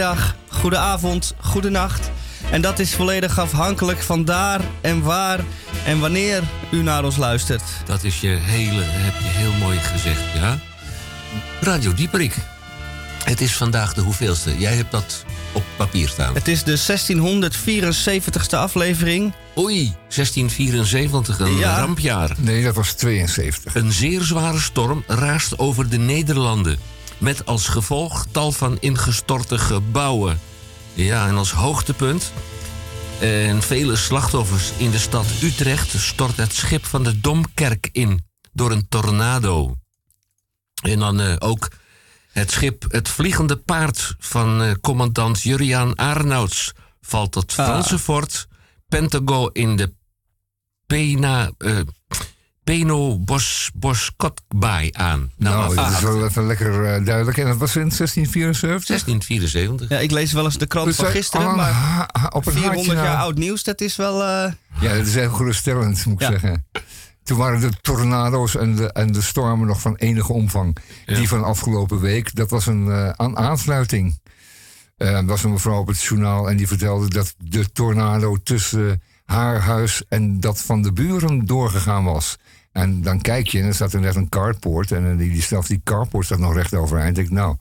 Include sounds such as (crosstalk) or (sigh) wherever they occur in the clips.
goedemiddag, goedenavond, goedenacht. En dat is volledig afhankelijk van daar en waar en wanneer u naar ons luistert. Dat is je hele, heb je heel mooi gezegd, ja? Radio Dieperik. Het is vandaag de hoeveelste? Jij hebt dat op papier staan. Het is de 1674ste aflevering. Oei, 1674, een Ja. rampjaar. Nee, dat was 72. Een zeer zware storm raast over de Nederlanden. Met als gevolg tal van ingestorte gebouwen. Ja, en als hoogtepunt. En vele slachtoffers in de stad Utrecht stort het schip van de Domkerk in. Door een tornado. En dan eh, ook het schip Het Vliegende Paard van eh, commandant Juriaan Arnouds valt tot Ah. Franse fort Pentago in de Pena, eh, Peno Bos, Boskotbaai aan. Nou, Nou, dat is wel even lekker eh, duidelijk. En dat was in 1674? 1674. Ja, ik lees wel eens de krant Dus van wij gisteren, maar op een 400 haartje jaar na- oud nieuws, dat is wel... eh, Ja, dat is heel geruststellend, moet ik Ja. zeggen. Toen waren de tornado's en de, en de stormen nog van enige omvang. Ja. Die van afgelopen week, dat was een eh, aan aansluiting. Eh, Er was een mevrouw op het journaal en die vertelde dat de tornado tussen haar huis en dat van de buren doorgegaan was. En dan kijk je en er staat er net een carport. En die, die, zelfs die carport staat nog recht overeind. Ik denk, nou,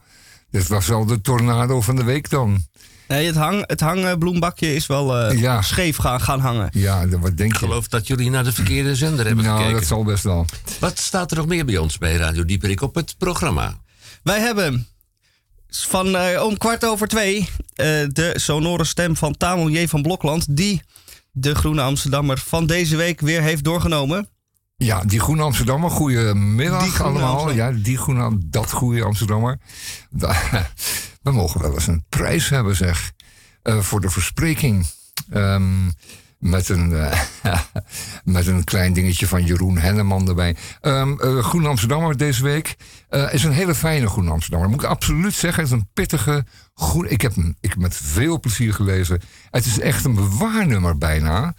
dit was wel de tornado van de week dan. nee, het, hang, het hangbloembakje is wel eh, Ja. scheef gaan, gaan hangen. Ja, wat denk Ik je? geloof dat jullie naar de verkeerde zender hebben nou, gekeken. dat zal best wel. Wat staat er nog meer bij ons bij Radio Dieperik op het programma? Wij hebben van eh, om kwart over twee eh, de sonore stem van Tamel J. van Blokland... die de Groene Amsterdammer van deze week weer heeft doorgenomen. Ja, die Groene Amsterdammer, goedemiddag Die Groene allemaal. Ja, die Groene, dat goede Amsterdammer. Da- (laughs) We mogen wel eens een prijs hebben, zeg. eh, voor de verspreking. Ehm, met, een, eh, (laughs) met een klein dingetje van Jeroen Henneman erbij. Ehm eh, Groene Amsterdammer deze week is een hele fijne Groene Amsterdammer. Moet ik absoluut zeggen. Het is een pittige, goed. Ik heb hem ik heb met veel plezier gelezen. Het is echt een bewaarnummer bijna.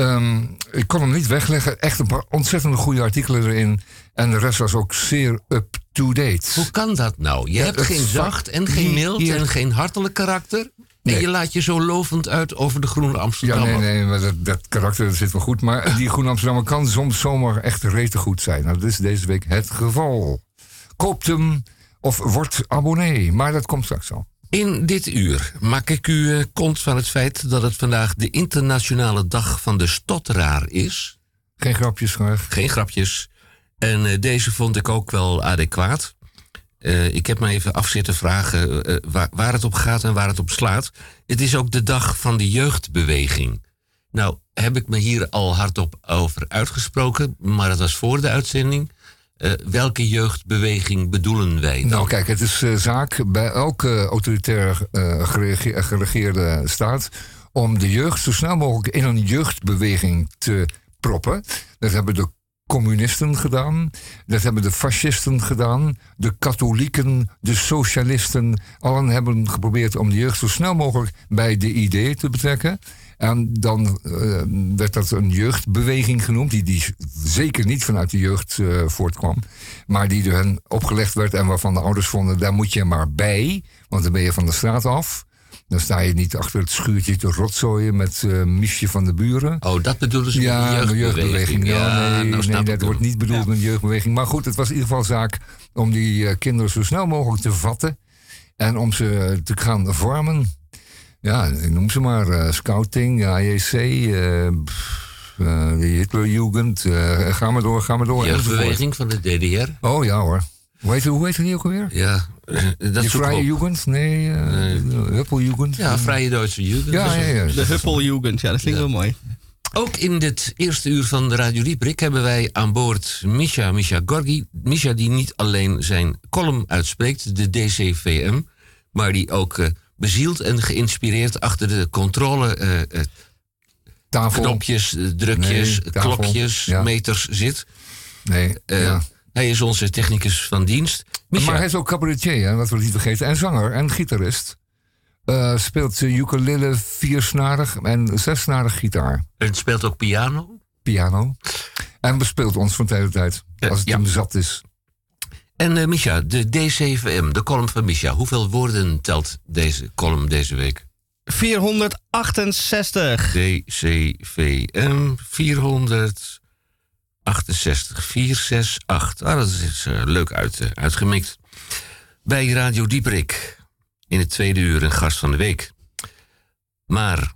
Ehm, ik kon hem niet wegleggen. Echt een paar ontzettend goede artikelen erin. En de rest was ook zeer up-to-date. Hoe kan dat nou? Je Ja, hebt geen zacht en geen mild en geen hartelijk karakter. Nee. En je laat je zo lovend uit over de Groene Ja, Amsterdammer. nee, nee, maar dat, dat karakter dat zit wel goed. Maar die Groene Amsterdammer kan soms zomaar echt rete goed zijn. Nou, dat is deze week het geval. Koopt hem of wordt abonnee. Maar dat komt straks al. In dit uur maak ik u eh, kont van het feit dat het vandaag de internationale dag van de stotteraar is. Geen grapjes graag. Geen grapjes. En eh, deze vond ik ook wel adequaat. Eh, ik heb me even af zitten vragen waar, waar het op gaat en waar het op slaat. Het is ook de dag van de jeugdbeweging. Nou, heb ik me hier al hardop over uitgesproken, maar dat was voor de uitzending. Eh, welke jeugdbeweging bedoelen wij? Nou, kijk, het is eh, zaak bij elke autoritair eh, gerege- geregeerde staat om de jeugd zo snel mogelijk in een jeugdbeweging te proppen. Dat hebben de communisten gedaan, dat hebben de fascisten gedaan, de katholieken, de socialisten. Allen hebben geprobeerd om de jeugd zo snel mogelijk bij de idee te betrekken. En dan eh, werd dat een jeugdbeweging genoemd, die, die zeker niet vanuit de jeugd eh, voortkwam, maar die door hen opgelegd werd en waarvan de ouders vonden, daar moet je maar bij, want dan ben je van de straat af. Dan sta je niet achter het schuurtje te rotzooien met eh Miesje van de buren. Oh, dat bedoelen ze Ja, de jeugdbeweging. Ja, nee, nou nee, dat wordt niet bedoeld met een jeugdbeweging. Maar goed, het was in ieder geval zaak om die kinderen zo snel mogelijk te vatten. En om ze te gaan vormen. Ja, ik noem ze maar. eh, scouting, AJC, eh, pff, eh, de Hitlerjugend. eh, ga maar door, ga maar door. enzovoort. Jeugdbeweging van de DDR. Oh ja hoor. Hoe heet, hoe heet die ook alweer? Ja, eh, dat De Vrije. Jugend? Nee, eh Huppeljugend. Ja, Vrije Duitse Jugend. Ja, ja, ja. De Huppeljugend, ja, dat vind ik wel mooi. Ook in dit eerste uur van de Radio Dieprik hebben wij aan boord Misha, Misha Gorgi. Misha die niet alleen zijn column uitspreekt, de DCVM, maar die ook bezield en geïnspireerd achter de controle eh, eh, Tafel. knopjes, eh, drukjes, Nee, tafel. klokjes, Ja. meters zit. Nee, ja. Hij is onze technicus van dienst. Maar hij is ook cabaretier, hè, wat we niet vergeten. En zanger en gitarist. Speelt uh, ukulele viersnarig en zesnarig gitaar. en speelt ook piano. Piano. En bespeelt ons van tijd tot tijd. Als het ja. hem zat is. En uh, Misha, de D7M, de column van Misha. Hoeveel woorden telt deze column deze week? 468. DCVM 468. 468. Ah, dat is uh, leuk uit, uh, uitgemikt. Bij Radio Dieperik. In het tweede uur een gast van de week. Maar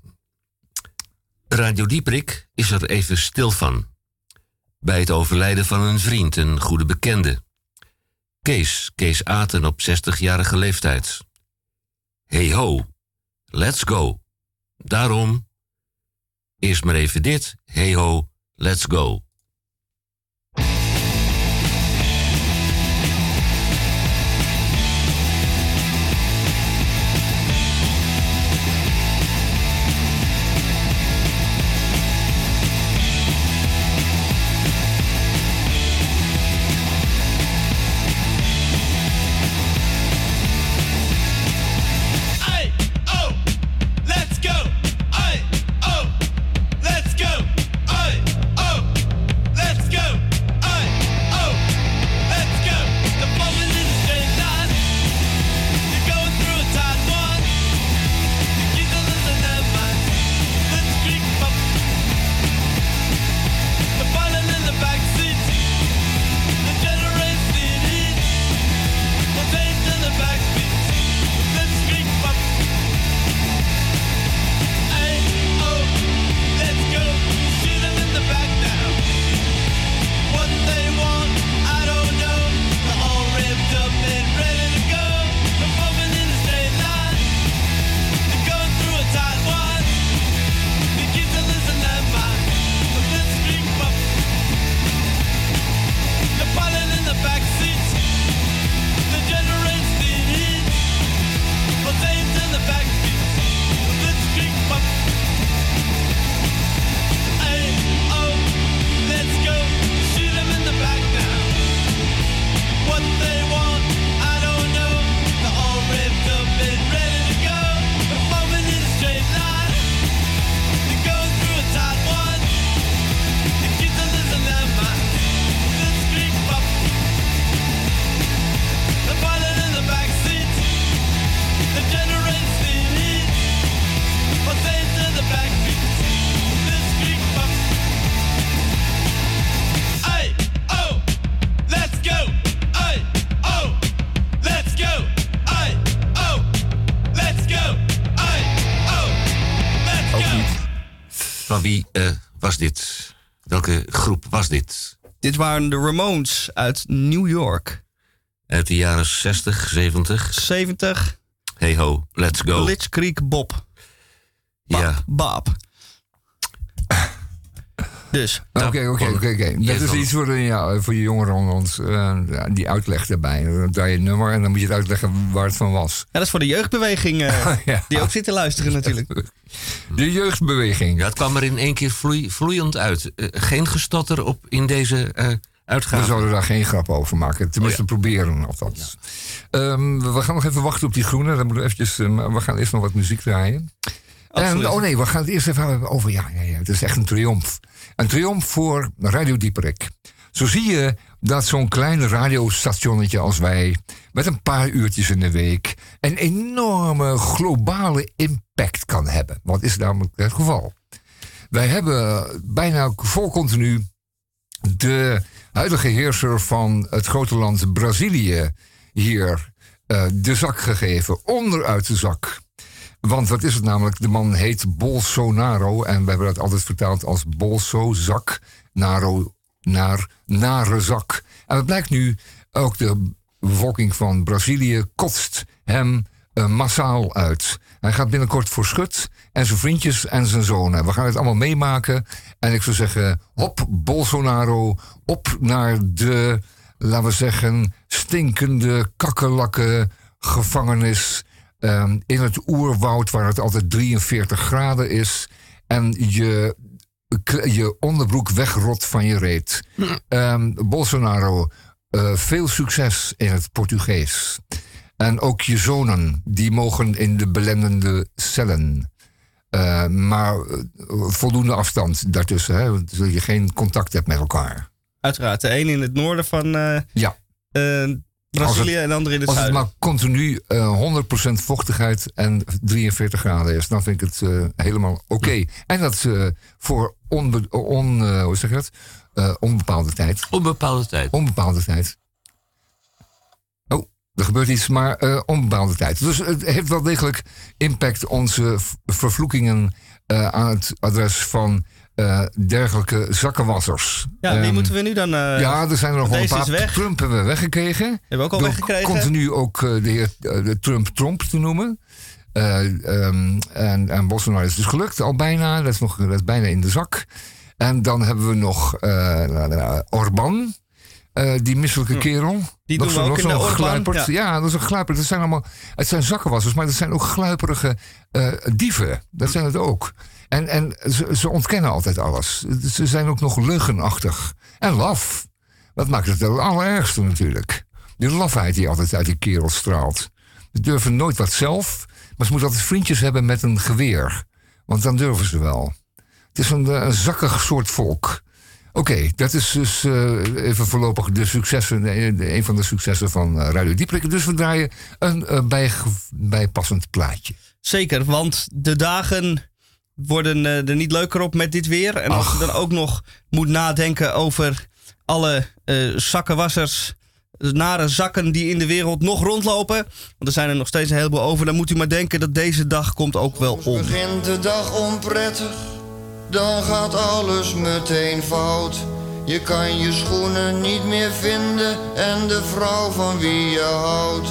Radio Dieperik is er even stil van. Bij het overlijden van een vriend, een goede bekende. Kees, Kees Aten op 60-jarige leeftijd. Hey ho, let's go. Daarom eerst maar even dit. Hey ho, let's go. Waren de Ramones uit New York. Uit de jaren 60, 70. 70. Hey ho, let's go. Creek Bob. ja. Bob. Dus. Oké, oké, oké. Dat is iets voor, ja, voor je jongeren onder ons. Uh, die uitleg daarbij. Dan draai je nummer en dan moet je het uitleggen waar het van was. Ja, dat is voor de jeugdbeweging. Uh, (laughs) ja. Die ook zit te luisteren natuurlijk. (laughs) De jeugdbeweging. Dat kwam er in één keer vloei, vloeiend uit. Uh, geen gestotter op in deze uitgave. We zouden daar geen grap over maken. Tenminste, oh, ja. proberen althans. Ja. Um, we gaan nog even wachten op die groene. Dan moeten we eventjes... we gaan eerst nog wat muziek draaien. En, oh nee, we gaan het eerst even hebben over... Ja, ja, ja, het is echt een triomf. Een triomf voor Radio Dieperik. Zo zie je dat zo'n klein radiostationnetje als wij, met een paar uurtjes in de week, een enorme globale impact kan hebben. Wat is namelijk het geval? Wij hebben bijna vol continu de huidige heerser van het grote land Brazilië hier uh, de zak gegeven, onderuit de zak. Want wat is het namelijk? De man heet Bolsonaro. En we hebben dat altijd vertaald als Bolso-zak. Naro naar nare zak. En het blijkt nu, ook de bevolking van Brazilië kotst hem uh, massaal uit. Hij gaat binnenkort voor schut. En zijn vriendjes en zijn zonen. We gaan het allemaal meemaken. En ik zou zeggen, hop Bolsonaro. Op naar de, laten we zeggen, stinkende kakkerlakken gevangenis Um, in het oerwoud waar het altijd 43 graden is. En je, je onderbroek wegrot van je reet. Um, Bolsonaro, uh, veel succes in het Portugees. En ook je zonen, die mogen in de belendende cellen. Uh, maar uh, voldoende afstand daartussen, hè, zodat je geen contact hebt met elkaar. Uiteraard, de een in het noorden van, ja. Brazilië en andere in het Als het maar continu eh 100% vochtigheid en 43 graden is, dan vind ik het eh, helemaal oké. En dat eh, voor onbe on, eh, hoe zeg je dat? Eh, onbepaalde tijd. Onbepaalde tijd. Onbepaalde tijd. Oh, er gebeurt iets, maar eh, onbepaalde tijd. Dus het heeft wel degelijk impact onze vervloekingen eh, aan het adres van eh, dergelijke zakkenwassers. Ja, wie Ehm, moeten we nu dan... eh, ja, er zijn er nog wel een paar. Trump hebben we weggekregen. Hebben we ook al Door weggekregen. continu ook eh, de heer de Trump Trump te noemen. Eh, ehm, en, en Bolsonaro is dus gelukt, al bijna. Dat is, nog, dat is bijna in de zak. En dan hebben we nog Orbán. eh, die misselijke kerel. Hm. Die nog doen we ook in de gluiperd. ja. Ja. dat is een gluiperd. Dat zijn allemaal, het zijn zakkenwassers, maar dat zijn ook gluiperige dieven. Dat zijn het ook. En, en ze, ze ontkennen altijd alles. Ze zijn ook nog leugenachtig. En laf. Dat maakt het het allerergste natuurlijk. Die lafheid die altijd uit die kerel straalt. Ze durven nooit wat zelf, maar ze moeten altijd vriendjes hebben met een geweer. Want dan durven ze wel. Het is een, eh, een zakkig soort volk. Oké, dat is dus eh, even voorlopig de successen, een van de successen van eh, Radio Dieprik. Dus we draaien een eh, bij, bijpassend plaatje. Zeker, want de dagen worden eh, er niet leuker op met dit weer. En als je dan ook nog moet nadenken over alle eh, zakkenwassers, nare zakken die in de wereld nog rondlopen. Want er zijn er nog steeds een heleboel over. Dan moet u maar denken dat deze dag komt ook wel om. Begint de dag onprettig, dan gaat alles meteen fout. Je kan je schoenen niet meer vinden en de vrouw van wie je houdt.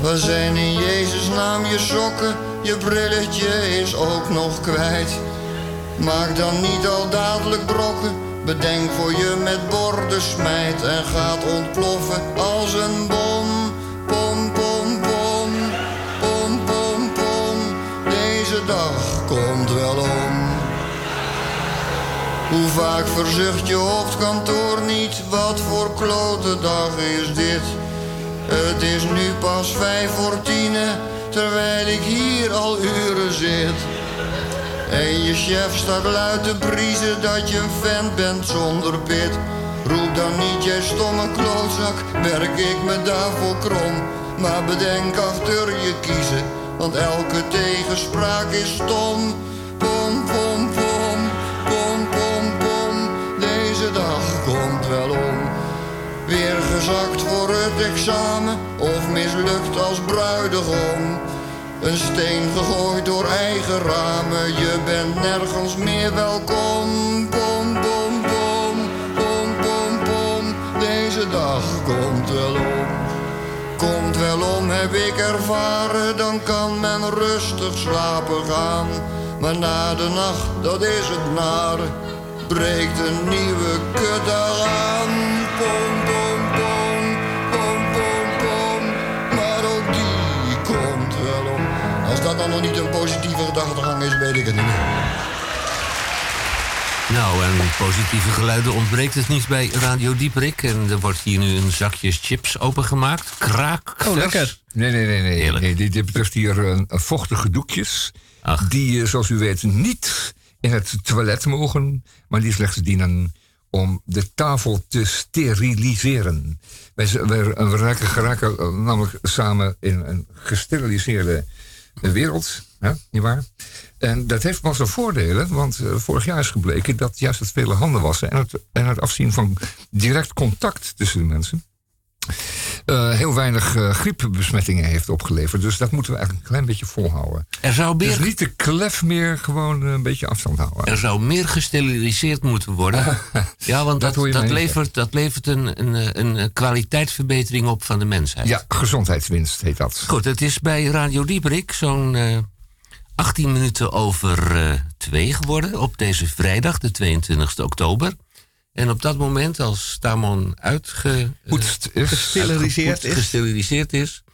We zijn in Jezus naam je sokken, je brilletje is ook nog kwijt. Maak dan niet al dadelijk brokken, bedenk voor je met borden smijt en gaat ontploffen als een bom. Pom, pom, pom, pom, pom, pom. Deze dag komt wel om. Hoe vaak verzucht je hoofdkantoor niet, wat voor klote dag is dit? Het is nu pas vijf voor tienen, terwijl ik hier al uren zit. En je chef staat luid te briezen dat je een vent bent zonder pit. Roep dan niet, jij stomme klootzak, merk ik me daarvoor krom. Maar bedenk achter je kiezen, want elke tegenspraak is stom. Pom, pom, pom, pom, pom, pom, deze dag. Weer gezakt voor het examen of mislukt als bruidegom. Een steen gegooid door eigen ramen, je bent nergens meer welkom. Pom, pom, pom, pom, pom, pom, deze dag komt wel om. Komt wel om, heb ik ervaren, dan kan men rustig slapen gaan. Maar na de nacht, dat is het nare, breekt een nieuwe kutdag aan. Pom, pom, pom, pom, pom, pom, maar ook die komt wel om. Als dat dan nog niet een positieve gedachtegang is, weet ik het niet meer. Nou, en positieve geluiden ontbreekt het niet bij Radio Dieprik. En er wordt hier nu een zakje chips opengemaakt. Kraak. Oh, lekker. Nee, nee, nee. nee. Nee dit, dit betreft hier een, een vochtige doekjes. Ach. Die, eh, zoals u weet, niet in het toilet mogen. Maar die slechts dienen om de tafel te steriliseren. We raken, geraken eh, namelijk samen in een gesteriliseerde wereld. Hè, nietwaar? En dat heeft wel zijn voordelen, want eh, vorig jaar is gebleken dat juist het vele handen wassen en het, en het afzien van direct contact tussen de mensen eh, heel weinig eh, griepbesmettingen heeft opgeleverd. Dus dat moeten we eigenlijk een klein beetje volhouden. Er zou Dus meer, niet te klef meer, gewoon een beetje afstand houden. er zou meer gesteriliseerd moeten worden. (laughs) ja, want Dat dat, levert, dat levert een, een, een, kwaliteitsverbetering op van de mensheid. Ja, gezondheidswinst heet dat. Goed, het is bij Radio Dieprik zo'n eh 18 minuten over eh 2 geworden op deze vrijdag, de 22 oktober. En op dat moment, als Tamon uitge, eh, is. Gesteriliseerd is. gesteriliseerd is,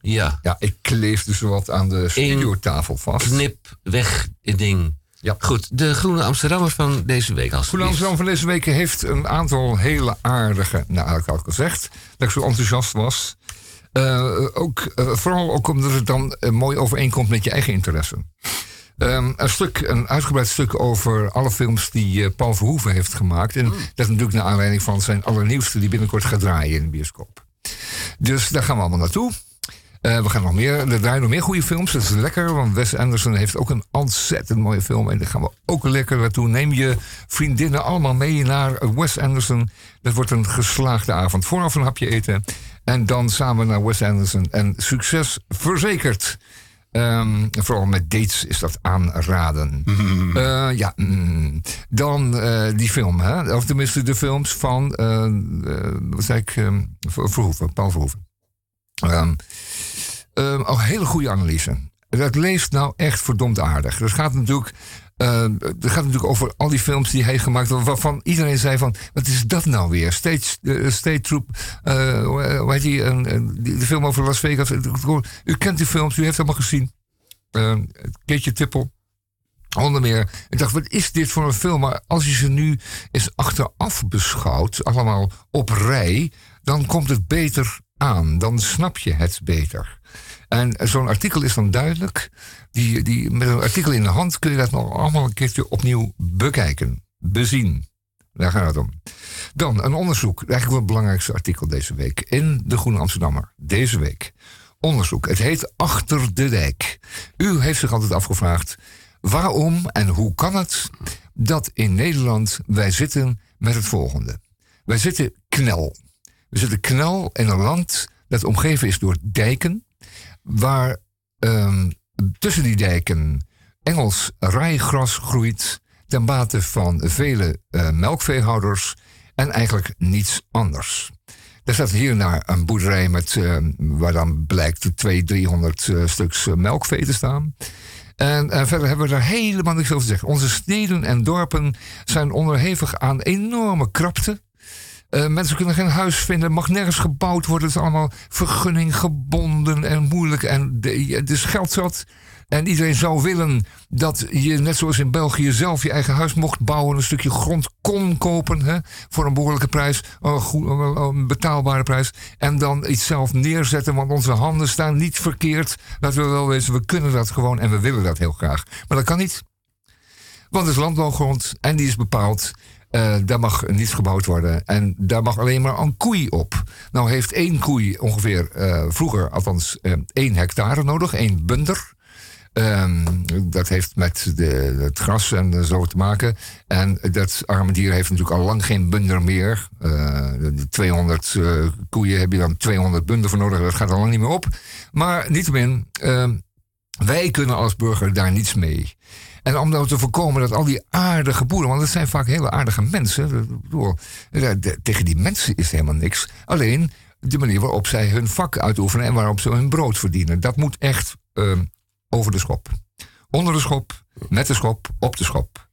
ja, Ja, ik kleef dus wat aan de studiotafel vast. knip weg het ding. Ja. Goed, de Groene Amsterdammer van deze week. Als Goede Amsterdam van deze week heeft een aantal hele aardige, nou had ik al gezegd, dat ik zo enthousiast was. Eh, ook, eh, vooral ook omdat het dan mooi overeenkomt met je eigen interesse. Ehm, een, stuk, een uitgebreid stuk over alle films die eh, Paul Verhoeven heeft gemaakt. En dat is natuurlijk naar aanleiding van zijn allernieuwste die binnenkort gaat draaien in de bioscoop. Dus daar gaan we allemaal naartoe. Uh, we gaan nog meer, er draaien nog meer goede films. Dat is lekker, want Wes Anderson heeft ook een ontzettend mooie film. En daar gaan we ook lekker naartoe. Neem je vriendinnen allemaal mee naar Wes Anderson. Dat wordt een geslaagde avond. Vooraf een hapje eten. En dan samen naar Wes Anderson. En succes verzekerd. Um, vooral met dates is dat aanraden. Mm. (laughs) Uh, ja, mm. dan uh, die film, hè? of tenminste de films van, uh, wat zei ik, um, Verhoeven, Paul Verhoeven. Um, oh, hele goede analyse. Dat leest nou echt verdomd aardig. Dat gaat natuurlijk het gaat natuurlijk over al die films die hij heeft gemaakt. Waarvan iedereen zei van, wat is dat nou weer? State, uh, State Troop, uh, hoe heet die, de film over Las Vegas. U kent die films, u heeft hem al gezien. Keetje Tippel. Onder meer. Ik dacht, wat is dit voor een film? Maar als je ze nu eens achteraf beschouwt, allemaal op rij, dan komt het beter aan. Dan snap je het beter. En zo'n artikel is dan duidelijk. Die, die, met een artikel in de hand kun je dat nog allemaal een keertje opnieuw bekijken. Bezien. Daar gaat het om. Dan een onderzoek. Eigenlijk wel het belangrijkste artikel deze week. In de Groene Amsterdammer. Deze week. Onderzoek. Het heet Achter de Dijk. U heeft zich altijd afgevraagd. Waarom en hoe kan het dat in Nederland wij zitten met het volgende? Wij zitten knel. We zitten knel in een land dat omgeven is door dijken waar um, tussen die dijken Engels rijgras groeit ten bate van vele uh, melkveehouders en eigenlijk niets anders. Er staat hier naar een boerderij met, uh, waar dan blijkt 200, 300 uh, stuks melkvee te staan. En verder hebben we daar helemaal niks over te zeggen. Onze steden en dorpen zijn onderhevig aan enorme krapte. Uh, mensen kunnen geen huis vinden, mag nergens gebouwd worden. Het is allemaal vergunning gebonden en moeilijk. En de, dus geld zat. En iedereen zou willen dat je, net zoals in België, zelf je eigen huis mocht bouwen. Een stukje grond kon kopen hè, voor een behoorlijke prijs, een, goed, een betaalbare prijs. En dan iets zelf neerzetten, want onze handen staan niet verkeerd. Laten we wel weten, we kunnen dat gewoon en we willen dat heel graag. Maar dat kan niet. Want het is landbouwgrond en die is bepaald. Uh, daar mag niets gebouwd worden. En daar mag alleen maar een koei op. Nou heeft één koei ongeveer uh, vroeger, althans uh, één hectare nodig, één bunder. Um, dat heeft met de, het gras en zo te maken. En dat arme dier heeft natuurlijk al lang geen bunder meer. Uh, 200 uh, koeien heb je dan 200 bunder voor nodig. Dat gaat al lang niet meer op. Maar niettemin, uh, wij kunnen als burger daar niets mee. En om nou te voorkomen dat al die aardige boeren, want het zijn vaak hele aardige mensen. Bedoel, tegen die mensen is helemaal niks. Alleen de manier waarop zij hun vak uitoefenen en waarop ze hun brood verdienen. Dat moet echt uh, over de schop. Onder de schop, met de schop, op de schop.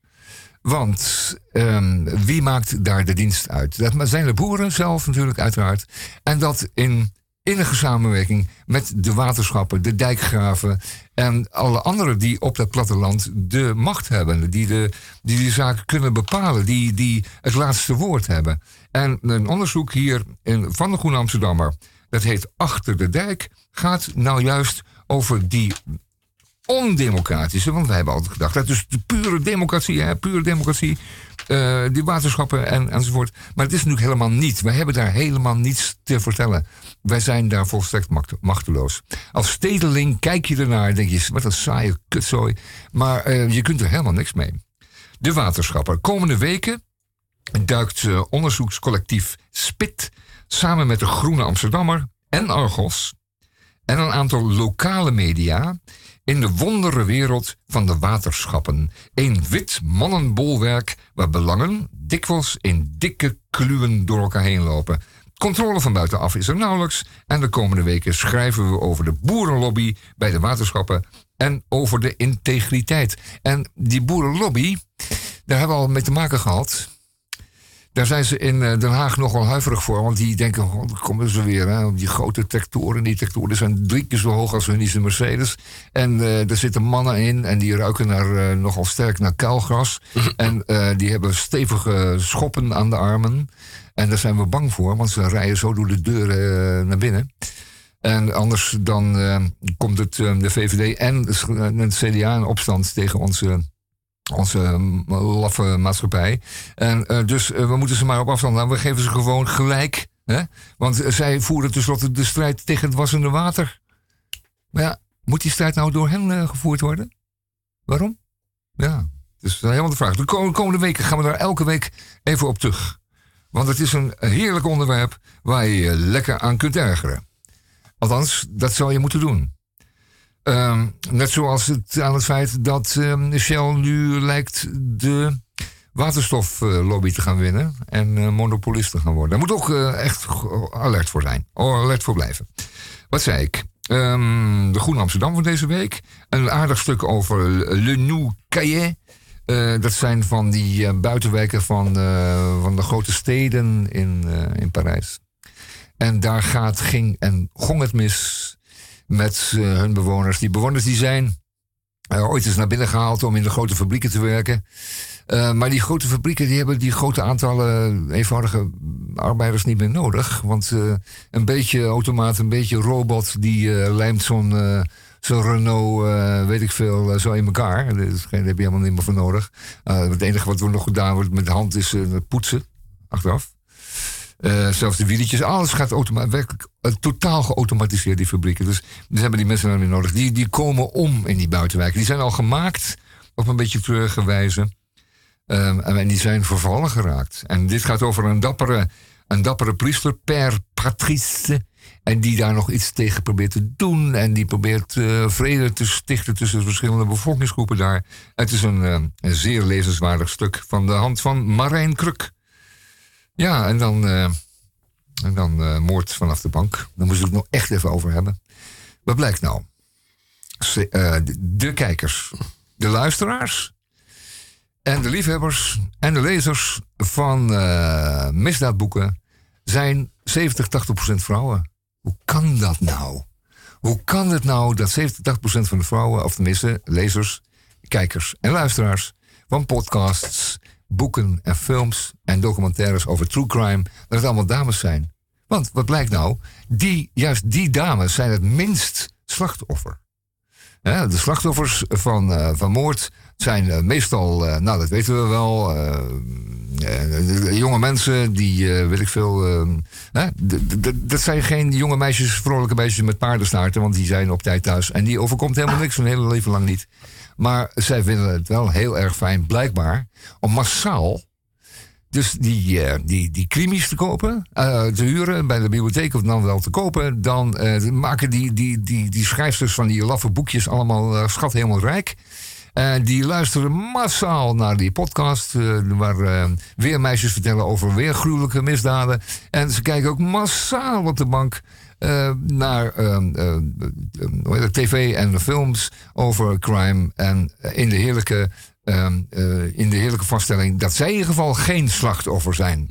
Want um, wie maakt daar de dienst uit? Dat zijn de boeren zelf natuurlijk, uiteraard. En dat in innige samenwerking met de waterschappen, de dijkgraven en alle anderen die op dat platteland de macht hebben, die de, die de zaak kunnen bepalen, die, die het laatste woord hebben. En een onderzoek hier in, van de Groene Amsterdammer, dat heet Achter de Dijk, gaat nou juist over die ondemocratische, want wij hebben altijd gedacht dat is de pure democratie, pure democratie, uh, die waterschappen en, enzovoort. Maar het is natuurlijk helemaal niet. Wij hebben daar helemaal niets te vertellen. Wij zijn daar volstrekt machteloos. Als stedeling kijk je ernaar en denk je, wat een saaie kutzooi. Maar uh, je kunt er helemaal niks mee. De waterschappen. Komende weken duikt uh, onderzoekscollectief SPIT samen met de Groene Amsterdammer en Argos en een aantal lokale media in de wondere wereld van de waterschappen. Een wit mannenbolwerk waar belangen dikwijls in dikke kluwen door elkaar heen lopen. Controle van buitenaf is er nauwelijks en de komende weken schrijven we over de boerenlobby bij de waterschappen en over de integriteit. En die boerenlobby, daar hebben we al mee te maken gehad. Daar zijn ze in eh, Den Haag nogal huiverig voor. Want die denken, oh, dan komen ze weer. Hè, die grote tractoren. Die tractoren zijn drie keer zo hoog als hun nieuwe Mercedes. En uh, er zitten mannen in. En die ruiken naar, uh, nogal sterk naar kuilgras. (laughs) en uh, die hebben stevige schoppen aan de armen. En daar zijn we bang voor. Want ze rijden zo door de deuren naar binnen. En anders dan komt het de VVD en het CDA in opstand tegen onze onze laffe maatschappij. En uh, dus uh, we moeten ze maar op afstand houden. We geven ze gewoon gelijk Hè? Want zij voeren tenslotte de strijd tegen het wassende water. Maar ja, moet die strijd nou door hen eh, gevoerd worden? Waarom? Ja, dat is helemaal de vraag. De komende weken gaan we daar elke week even op terug. Want het is een heerlijk onderwerp waar je je lekker aan kunt ergeren. Althans, dat zou je moeten doen. Ehm, net zoals het aan het feit dat um, Shell nu lijkt de waterstoflobby te gaan winnen en uh, monopolist te gaan worden. Daar moet ook uh, echt alert voor zijn. alert voor blijven. Wat zei ik? Um, de Groene Amsterdam van deze week. Een aardig stuk over Le Nou Caillet. Uh, dat zijn van die buitenwijken van, van de grote steden in, in Parijs. En daar gaat, ging en gong het mis met hun bewoners. Die bewoners die zijn ooit eens naar binnen gehaald om in de grote fabrieken te werken. Uh, maar die grote fabrieken die hebben die grote aantallen eenvoudige arbeiders niet meer nodig. Want een beetje automaat, een beetje robot, die lijmt zo'n zo'n Renault, weet ik veel, zo in elkaar. Daar heb je helemaal niet meer voor nodig. het enige wat er nog gedaan wordt met de hand is poetsen, achteraf. Zelfs de wieletjes, alles gaat werkelijk totaal geautomatiseerd, die fabrieken. Dus, dus hebben die mensen dan weer nodig. Die, die komen om in die buitenwijken. Die zijn al gemaakt op een beetje treurige wijze. Um, en die zijn vervallen geraakt. En dit gaat over een dappere, een dappere priester, Per Patrice. En die daar nog iets tegen probeert te doen. En die probeert uh, vrede te stichten tussen de verschillende bevolkingsgroepen daar. Het is een, uh, een, zeer lezenswaardig stuk van de hand van Marijn Kruk. Ja, en dan, uh, en dan moord vanaf de bank. Daar moeten we het nog echt even over hebben. Wat blijkt nou? De, de kijkers, de luisteraars en de liefhebbers en de lezers van misdaadboeken zijn 70, 80 procent vrouwen. Hoe kan dat nou? Hoe kan het nou dat 70, 80 procent van de vrouwen, of tenminste lezers, kijkers en luisteraars van podcasts, boeken en films en documentaires over true crime, dat het allemaal dames zijn? Want wat blijkt nou? Die, juist die dames zijn het minst slachtoffer. De slachtoffers van, uh, van moord zijn uh, meestal, uh, nou dat weten we wel, jonge mensen die, weet ik veel, dat zijn geen jonge meisjes, vrolijke meisjes met paardenstaarten, want die zijn op tijd thuis. En die overkomt helemaal niks hun hele leven lang niet. Maar zij vinden het wel heel erg fijn, blijkbaar, om massaal dus die, uh, die, die krimis te kopen, uh, te huren bij de bibliotheek of dan wel te kopen. Dan uh, maken die, die, die, die schrijfsters van die laffe boekjes allemaal schat helemaal rijk. die luisteren massaal naar die podcast, waar weer meisjes vertellen over weer gruwelijke misdaden. En ze kijken ook massaal op de bank naar tv en films over crime. En in de heerlijke Ehm, eh, in de heerlijke vaststelling dat zij in ieder geval geen slachtoffer zijn.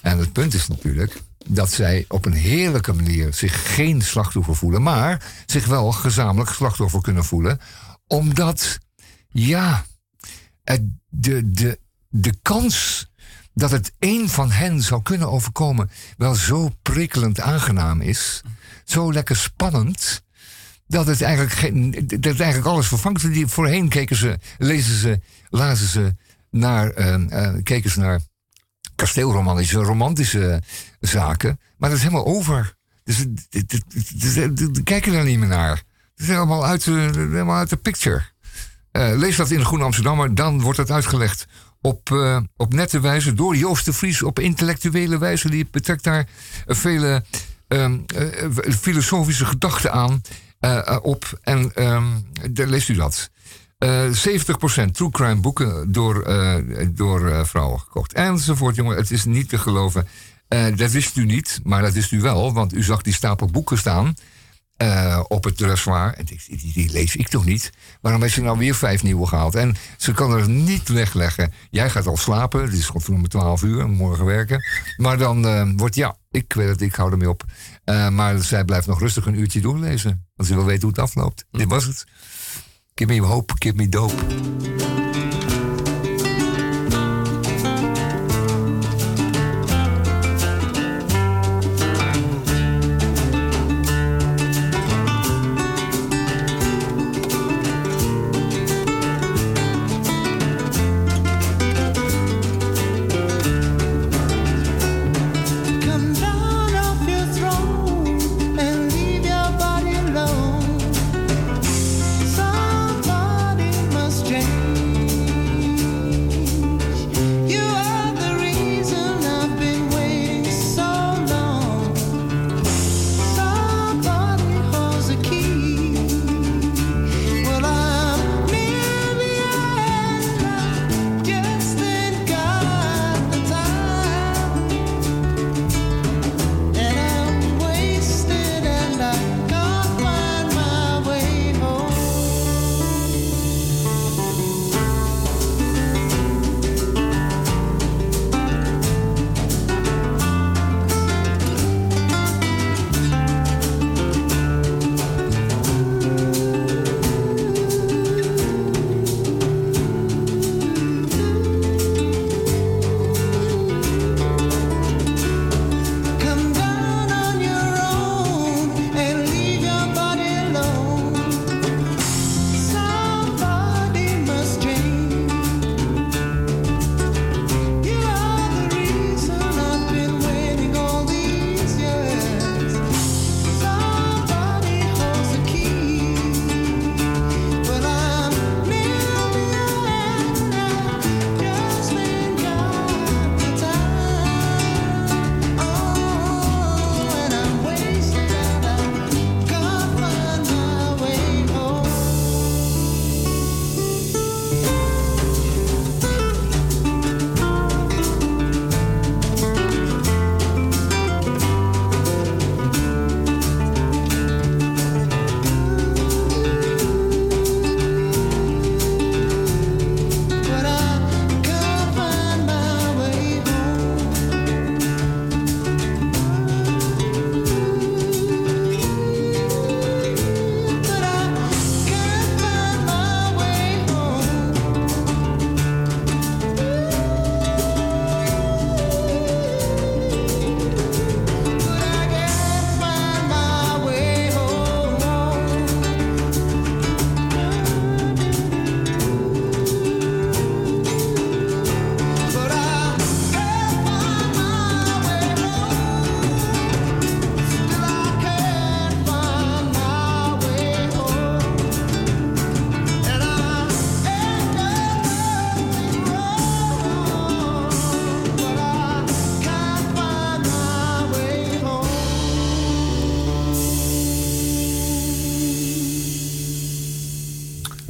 En het punt is natuurlijk dat zij op een heerlijke manier zich geen slachtoffer voelen, maar zich wel gezamenlijk slachtoffer kunnen voelen, omdat, ja, de, de, de kans dat het één van hen zou kunnen overkomen wel zo prikkelend aangenaam is, zo lekker spannend, dat het eigenlijk, dat eigenlijk alles vervangt. Die, voorheen keken ze, lezen ze, lazen ze naar, uh, keken ze naar kasteelromantische, romantische zaken. Maar dat is helemaal over. Dus we kijken daar niet meer naar. Het is helemaal uit, helemaal uit de picture. Uh, lees dat in de Groene Amsterdammer, dan wordt het uitgelegd op, uh, op nette wijze door Joost de Vries, op intellectuele wijze. Die betrekt daar vele um, uh, filosofische gedachten aan. Op. En um, leest u dat. Uh, 70% true crime boeken door, door vrouwen gekocht. Enzovoort, jongen. Het is niet te geloven. dat wist u niet, maar dat wist u wel. Want u zag die stapel boeken staan op het dressoir. En die, lees ik toch niet? Waarom heeft ze nou weer vijf nieuwe gehaald? En ze kan er niet wegleggen. Jij gaat al slapen. Het is godverdomme 12 uur. Morgen werken. Maar dan wordt, ja, ik weet het, ik hou ermee op. Uh, maar zij blijft nog rustig een uurtje doorlezen. Want ze wil weten hoe het afloopt. Dit was het. Give me hope, give me dope.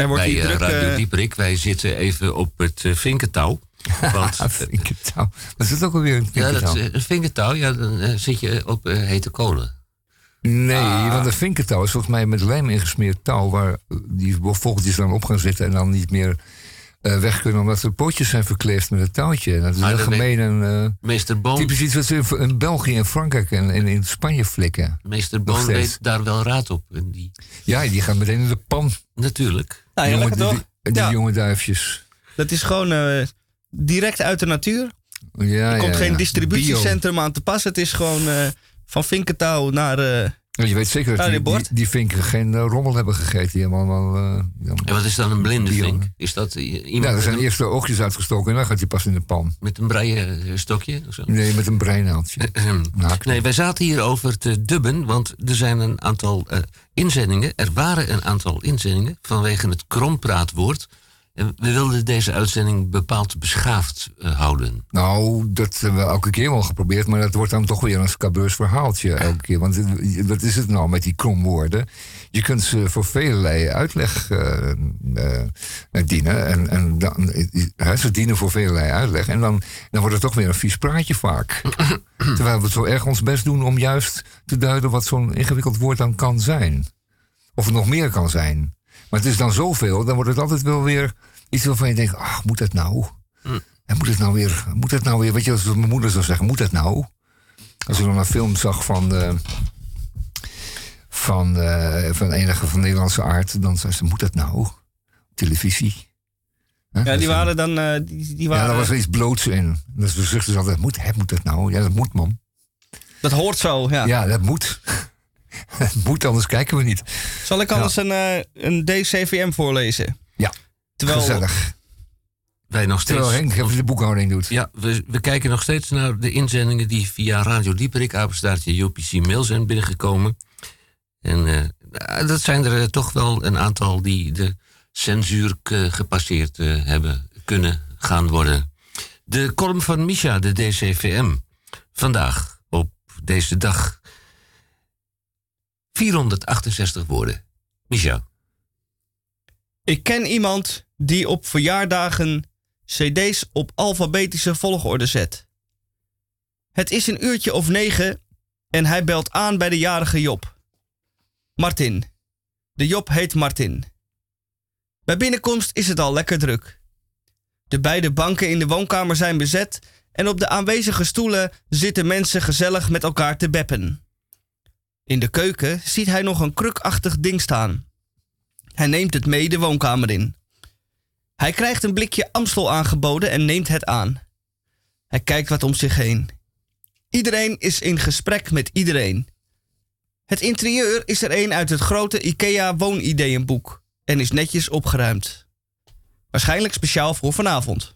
Er wordt Bij eh, druk... Radio eh, Dieperik, wij zitten even op het eh, vinkentouw. (laughs) Want vinkertouw. Dat is ook alweer een ja, dat, vinkertouw. een vinkentouw, ja, dan zit je op hete kolen. Nee, Ah. want een vinkertouw is volgens mij met lijm ingesmeerd touw... waar die vogeltjes dan op gaan zitten en dan niet meer eh, weg kunnen... omdat de pootjes zijn verkleefd met het touwtje. Dat is dat gemeen en eh, Meester Boon, typisch iets wat ze in, in België en Frankrijk en, en in Spanje flikken. Meester Boon weet daar wel raad op. En die, Ja, die gaan meteen in de pan. natuurlijk. nou ja, jonge, lekker toch? die, die Ja. jonge duifjes. Dat is gewoon eh, direct uit de natuur. Ja, Er komt ja, geen ja. distributiecentrum aan te pas. Het is gewoon eh, van Vinkentouw naar... eh. Je weet zeker dat die, die, die vinken geen eh, rommel hebben gegeten. Die hebben allemaal... eh. En wat is dan een blinde vink? Is dat eh, iemand Ja, er met, zijn een, eerst de oogjes uitgestoken en dan gaat hij pas in de pan. met een breien eh, stokje? Of zo? Nee, met een breinaaltje. (clears throat) Naakt. Nee, wij zaten hier over te dubben, want er zijn een aantal eh, inzendingen. Er waren een aantal inzendingen vanwege het krompraatwoord. En we wilden deze uitzending bepaald beschaafd eh, houden. Nou, dat hebben we elke keer wel geprobeerd, maar dat wordt dan toch weer een scabeus verhaaltje elke keer. Want het- wat is het nou met die kromwoorden? Je kunt ze voor velelei uitleg eh, eh, dienen. En, en dan, eh, ze dienen voor velelei uitleg. En dan, dan wordt het toch weer een vies praatje vaak. (clears throat) Terwijl we zo erg ons best doen om juist te duiden wat zo'n ingewikkeld woord dan kan zijn. Of het nog meer kan zijn. Maar het is dan zoveel, dan wordt het altijd wel weer iets waarvan je denkt, ach, moet dat nou? En moet het nou weer, moet het nou weer, weet je, als mijn moeder zou zeggen, moet dat nou? Als ik dan een film zag van, eh, van, eh, van enige van Nederlandse aard, dan zei ze, moet dat nou? Televisie. Hè? ja, die waren dan... eh, die, die ja, waren, daar was er iets bloots in. Dus we zuchten ze altijd, moet, hè, moet dat nou? Ja, dat moet, man. Dat hoort zo, ja. Ja, dat moet. (laughs) Het moet, anders kijken we niet. Zal ik anders een, eh, een DCVM voorlezen? Ja, Terwijl, gezellig. Wij nog steeds. Terwijl Henk even de boekhouding doet. Ja, we, we kijken nog steeds naar de inzendingen die via Radio Dieperik, apenstaartje UPC Mail zijn binnengekomen. En eh, dat zijn er eh, toch wel een aantal die de censuur gepasseerd hebben kunnen gaan worden. De column van Misha, de DCVM. Vandaag, op deze dag. 468 woorden. Misha. Ik ken iemand die op verjaardagen cd's op alfabetische volgorde zet. Het is een uurtje of negen en hij belt aan bij de jarige Job. Martin. De Job heet Martin. Bij binnenkomst is het al lekker druk. De beide banken in de woonkamer zijn bezet en op de aanwezige stoelen zitten mensen gezellig met elkaar te beppen. In de keuken ziet hij nog een krukachtig ding staan. Hij neemt het mee de woonkamer in. Hij krijgt een blikje Amstel aangeboden en neemt het aan. Hij kijkt wat om zich heen. Iedereen is in gesprek met iedereen. Het interieur is er een uit het grote IKEA woonideeënboek en is netjes opgeruimd. Waarschijnlijk speciaal voor vanavond.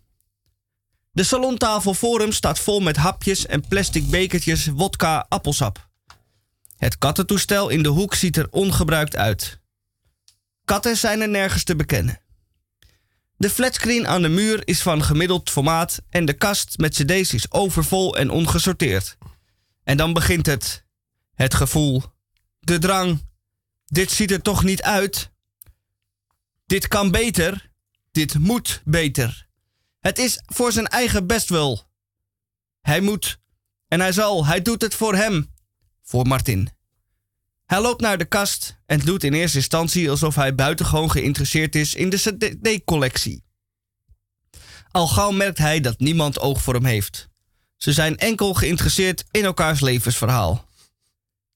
De salontafel voor hem staat vol met hapjes en plastic bekertjes wodka appelsap. Het kattentoestel in de hoek ziet er ongebruikt uit. Katten zijn er nergens te bekennen. De flatscreen aan de muur is van gemiddeld formaat en de kast met cd's is overvol en ongesorteerd. En dan begint het. Het gevoel. De drang. Dit ziet er toch niet uit? Dit kan beter. Dit moet beter. Het is voor zijn eigen best wel. Hij moet. En hij zal. Hij doet het voor hem. Voor Martin. Hij loopt naar de kast en doet in eerste instantie alsof hij buitengewoon geïnteresseerd is in de CD-collectie. Al gauw merkt hij dat niemand oog voor hem heeft. Ze zijn enkel geïnteresseerd in elkaars levensverhaal.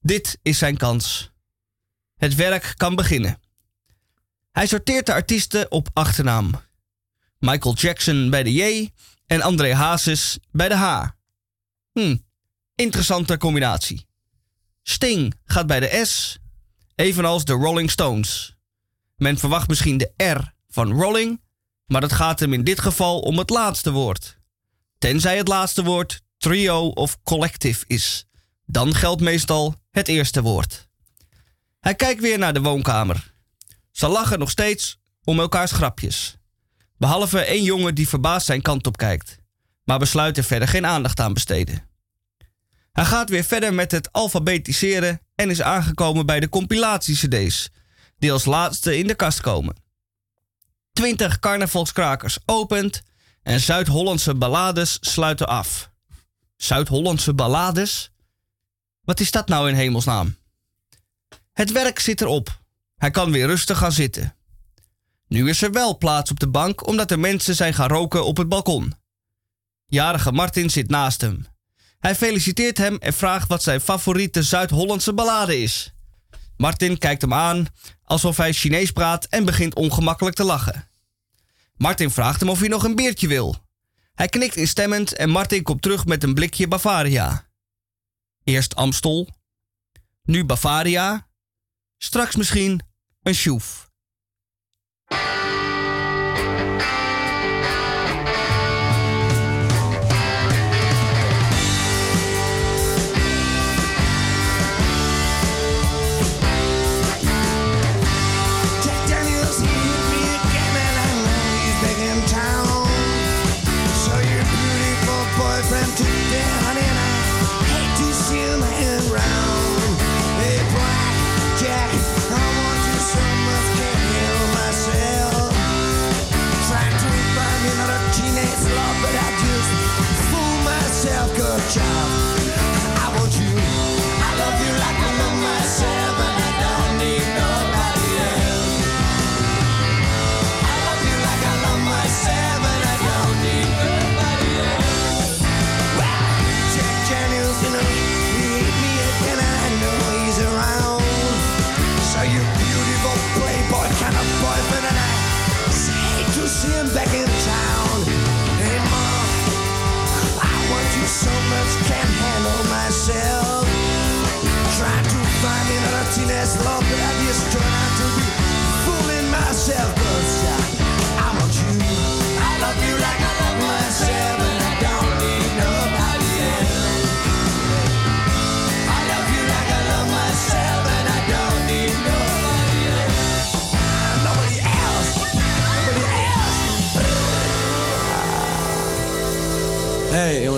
Dit is zijn kans. Het werk kan beginnen. Hij sorteert de artiesten op achternaam. Michael Jackson bij de J en André Hazes bij de H. Hm, interessante combinatie. Sting gaat bij de S, evenals de Rolling Stones. Men verwacht misschien de R van Rolling, maar het gaat hem in dit geval om het laatste woord. Tenzij het laatste woord trio of collective is. Dan geldt meestal het eerste woord. Hij kijkt weer naar de woonkamer. Ze lachen nog steeds om elkaars grapjes. Behalve één jongen die verbaasd zijn kant op kijkt, maar besluit er verder geen aandacht aan besteden. Hij gaat weer verder met het alfabetiseren en is aangekomen bij de compilatie-CD's, die als laatste in de kast komen. 20 carnavalskrakers opent en Zuid-Hollandse ballades sluiten af. Zuid-Hollandse ballades? Wat is dat nou in hemelsnaam? Het werk zit erop. Hij kan weer rustig gaan zitten. Nu is er wel plaats op de bank omdat er mensen zijn gaan roken op het balkon. Jarige Martin zit naast hem. Hij feliciteert hem en vraagt wat zijn favoriete Zuid-Hollandse ballade is. Martin kijkt hem aan alsof hij Chinees praat en begint ongemakkelijk te lachen. Martin vraagt hem of hij nog een biertje wil. Hij knikt instemmend en Martin komt terug met een blikje Bavaria. Eerst Amstel, nu Bavaria, straks misschien een sjoef.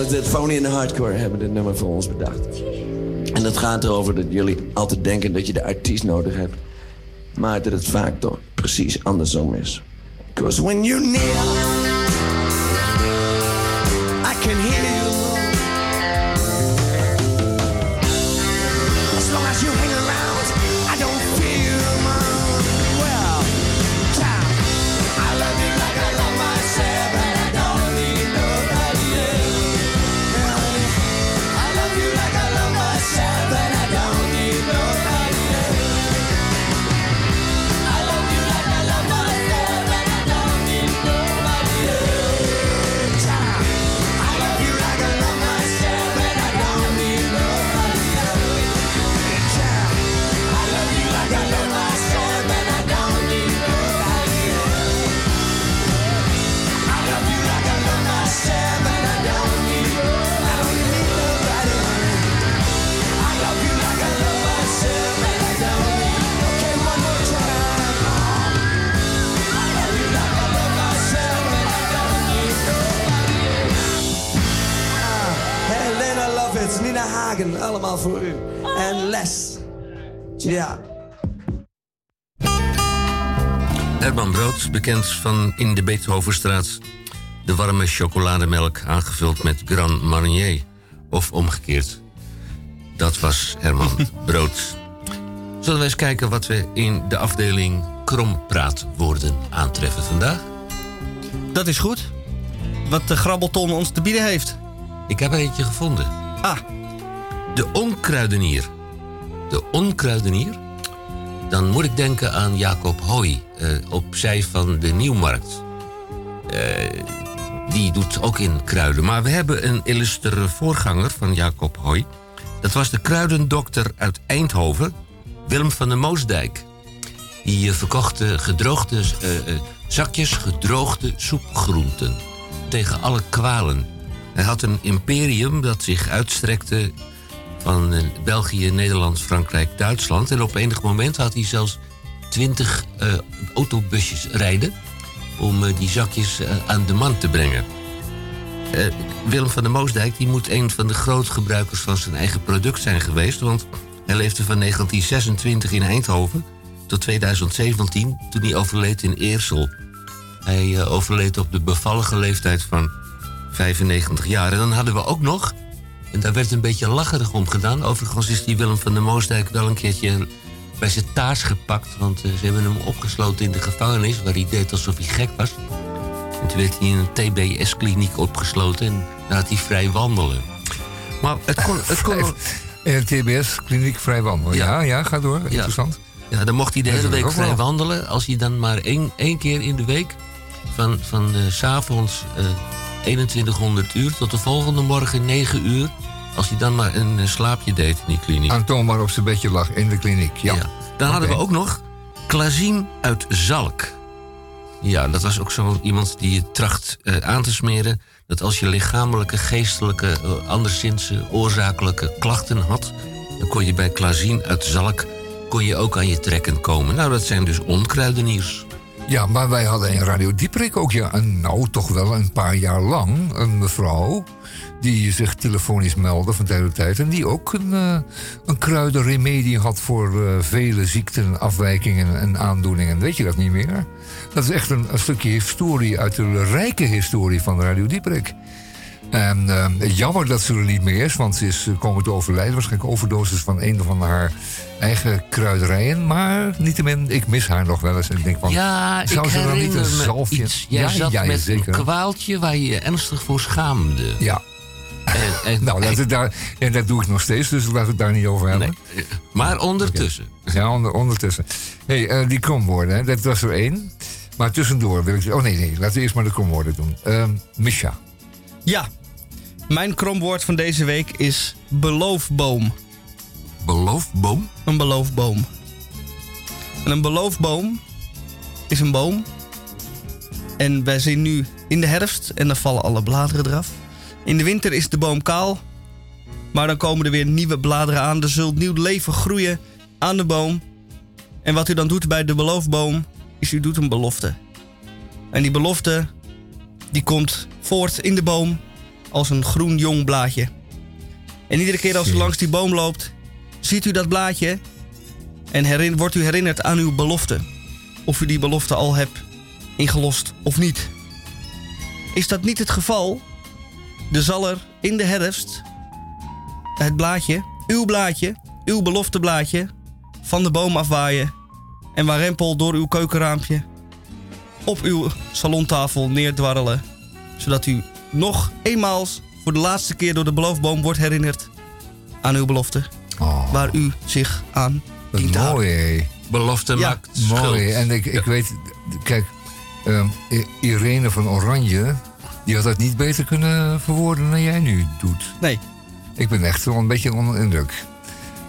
Dit Phony en de Hardcore hebben dit nummer voor ons bedacht. En het gaat erover dat jullie altijd denken dat je de artiest nodig hebt. Maar dat het vaak toch precies andersom is. Cause when you're near, bekend van in de Beethovenstraat. De warme chocolademelk aangevuld met Grand Marnier. Of omgekeerd. Dat was Herman (laughs) Brood. Zullen we eens kijken wat we in de afdeling krompraatwoorden aantreffen vandaag? Dat is goed. Wat de grabbelton ons te bieden heeft. Ik heb er eentje gevonden. Ah, De onkruidenier. De onkruidenier? Dan moet ik denken aan Jacob Hoy, eh, opzij van de Nieuwmarkt. Eh, die doet ook in kruiden. Maar we hebben een illustere voorganger van Jacob Hoy. Dat was de kruidendokter uit Eindhoven, Willem van der Moosdijk. Die eh, verkocht gedroogde zakjes gedroogde soepgroenten. Tegen alle kwalen. Hij had een imperium dat zich uitstrekte van eh, België, Nederland, Frankrijk, Duitsland. En op enig moment had hij zelfs twintig eh, autobusjes rijden om eh, die zakjes aan de man te brengen. Willem van der Moosdijk die moet een van de grootgebruikers van zijn eigen product zijn geweest. Want hij leefde van 1926 in Eindhoven tot 2017, toen hij overleed in Eersel. Hij overleed op de bevallige leeftijd van 95 jaar. En dan hadden we ook nog, en daar werd een beetje lacherig om gedaan. Overigens is die Willem van der Moosdijk wel een keertje bij zijn taars gepakt. Want eh, ze hebben hem opgesloten in de gevangenis, waar hij deed alsof hij gek was. En toen werd hij in een TBS-kliniek opgesloten en had hij vrij wandelen. Maar het kon, het kon, (laughs) In het TBS, kliniek vrij wandelen. Ja, Ja. ja, ga door. Interessant. Ja, dan mocht hij de hele week vrij wel. wandelen. Als hij dan maar één, één keer in de week van, van eh, s s'avonds eh 2100 uur tot de volgende morgen 9 uur. Als hij dan maar een slaapje deed in die kliniek. Aantoonbaar op zijn bedje lag in de kliniek. Ja. Dan hadden we ook nog Klazien uit Zalk. Ja, dat was ook zo iemand die je tracht eh, aan te smeren... dat als je lichamelijke, geestelijke, eh, anderszins oorzakelijke klachten had... dan kon je bij Klazien uit Zalk kon je ook aan je trekken komen. Nou, dat zijn dus onkruideniers. Ja, maar wij hadden in Radio Dieprik ook, ja, nou toch wel een paar jaar lang, een mevrouw die zich telefonisch meldde van tijd tot tijd. En die ook een, eh, een kruidenremedie had voor eh, vele ziekten, afwijkingen en aandoeningen. Weet je dat niet meer? Dat is echt een, stukje historie uit de rijke historie van Radio Dieprik. En eh, jammer dat ze er niet meer is, want ze is komen te overlijden. Waarschijnlijk overdosis van een van haar eigen kruiderijen. Maar niettemin, ik mis haar nog wel eens. En ik denk van, Ja, zou ik ze dan niet herinner een me zalfje... iets. Jij ja, zat ja, met zeker. een kwaaltje waar je je ernstig voor schaamde. Ja, En, en- nou, we daar, en dat doe ik nog steeds, dus laten we het daar niet over hebben. nee. Maar ondertussen. Ja, onder, ondertussen. hey, eh, die kromwoorden, hè, dat was er één. Maar tussendoor wil ik... Oh nee, nee, laten we eerst maar de kromwoorden doen. Ehm Misha. Ja, mijn kromwoord van deze week is beloofboom. Beloofboom? Een beloofboom. En een beloofboom is een boom. En wij zijn nu in de herfst en dan vallen alle bladeren eraf. In de winter is de boom kaal. Maar dan komen er weer nieuwe bladeren aan. Er zult nieuw leven groeien aan de boom. En wat u dan doet bij de beloofboom, is u doet een belofte. En die belofte, die komt voort in de boom als een groen jong blaadje. En iedere keer als u langs die boom loopt, ziet u dat blaadje en wordt u herinnerd aan uw belofte. Of u die belofte al hebt ingelost of niet. Is dat niet het geval, dan zal er in de herfst het blaadje, uw blaadje, uw belofteblaadje, van de boom afwaaien en warempel door uw keukenraampje op uw salontafel neerdwarrelen. Zodat u nog eenmaal voor de laatste keer door de beloofboom wordt herinnerd aan uw belofte. Oh, Waar u zich aan dient mooi. Belofte Ja, maakt schuld. Mooi. En ik, ik weet, kijk, ehm, Irene van Oranje, die had dat niet beter kunnen verwoorden dan jij nu doet. Nee, Ik ben echt wel een beetje onder de indruk.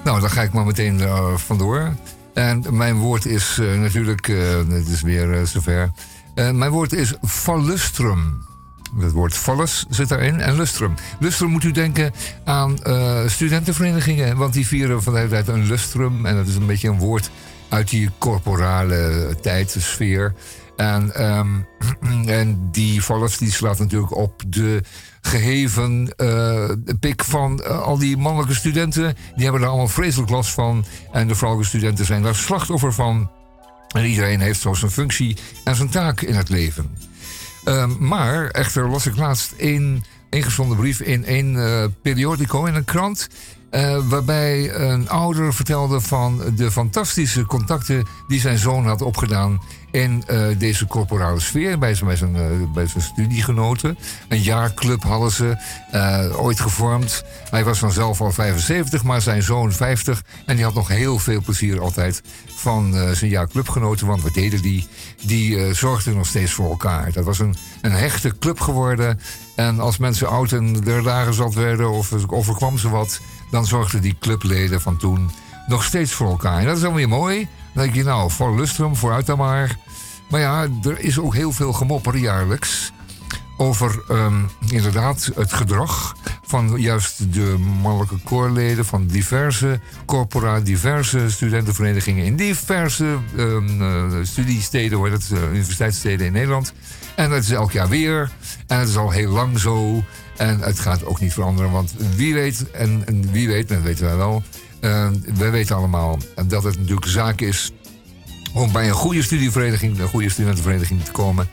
Nou, dan ga ik maar meteen uh, vandoor. En mijn woord is eh, natuurlijk, eh, het is weer eh, zover. Eh, mijn woord is fallustrum. Het woord fallus zit daarin en lustrum. Lustrum moet u denken aan eh, studentenverenigingen, want die vieren van de hele tijd een lustrum. En dat is een beetje een woord uit die corporale tijd, sfeer. En, ehm, (clears throat) en die fallus die slaat natuurlijk op de geheven eh, pik van eh, al die mannelijke studenten. Die hebben daar allemaal vreselijk last van. En de vrouwelijke studenten zijn daar slachtoffer van. En iedereen heeft zo zijn functie en zijn taak in het leven. Ehm, maar echter las ik laatst een ingezonden brief in een eh, periodico, in een krant. Eh, waarbij een ouder vertelde van de fantastische contacten die zijn zoon had opgedaan in eh, deze corporale sfeer, bij zijn, bij, zijn, eh, bij zijn studiegenoten. Een jaarclub hadden ze ooit gevormd. Hij was dan zelf al 75, maar zijn zoon 50. En die had nog heel veel plezier altijd van zijn jaarclubgenoten. Want wat deden die? Die zorgden nog steeds voor elkaar. Dat was een, een hechte club geworden. En als mensen oud en der dagen zat werden of er overkwam ze wat... dan zorgden die clubleden van toen nog steeds voor elkaar. En dat is dan weer mooi. Dan denk je, nou, voor lustrum, vooruit dan maar. Maar ja, er is ook heel veel gemopper jaarlijks over ehm, inderdaad het gedrag van juist de mannelijke koorleden van diverse corpora, diverse studentenverenigingen in diverse eh, studiesteden, hoor, dat eh, universiteitssteden in Nederland. En dat is elk jaar weer. En het is al heel lang zo. En het gaat ook niet veranderen, want wie weet, en, en wie weet, dat weten wij wel, eh, wij weten allemaal dat het natuurlijk zaak is om bij een goede studievereniging, een goede studentenvereniging te komen.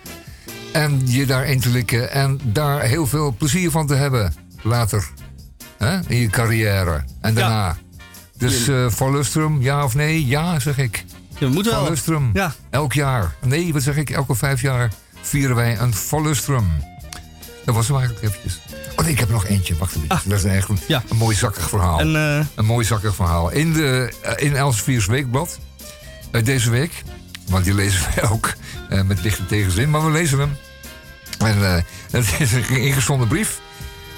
En je daarin te likken en daar heel veel plezier van te hebben. Later. Hè? In je carrière. En daarna. Dus eh Van Lustrum, ja of nee? Ja, zeg ik. Je moet Van wel. Lustrum. Ja. Elk jaar. Nee, wat zeg ik? Elke vijf jaar vieren wij een Van Lustrum. Dat was hem eigenlijk eventjes. Oh nee, ik heb er nog eentje. Wacht even. Dat is echt een, Ah. Ja. een mooi zakkig verhaal. En eh, Een mooi zakkig verhaal. In, de, eh, in Elsevier's Weekblad. eh, deze week. Want die lezen wij ook met lichte tegenzin. Maar we lezen hem. En het is een ingezonden brief.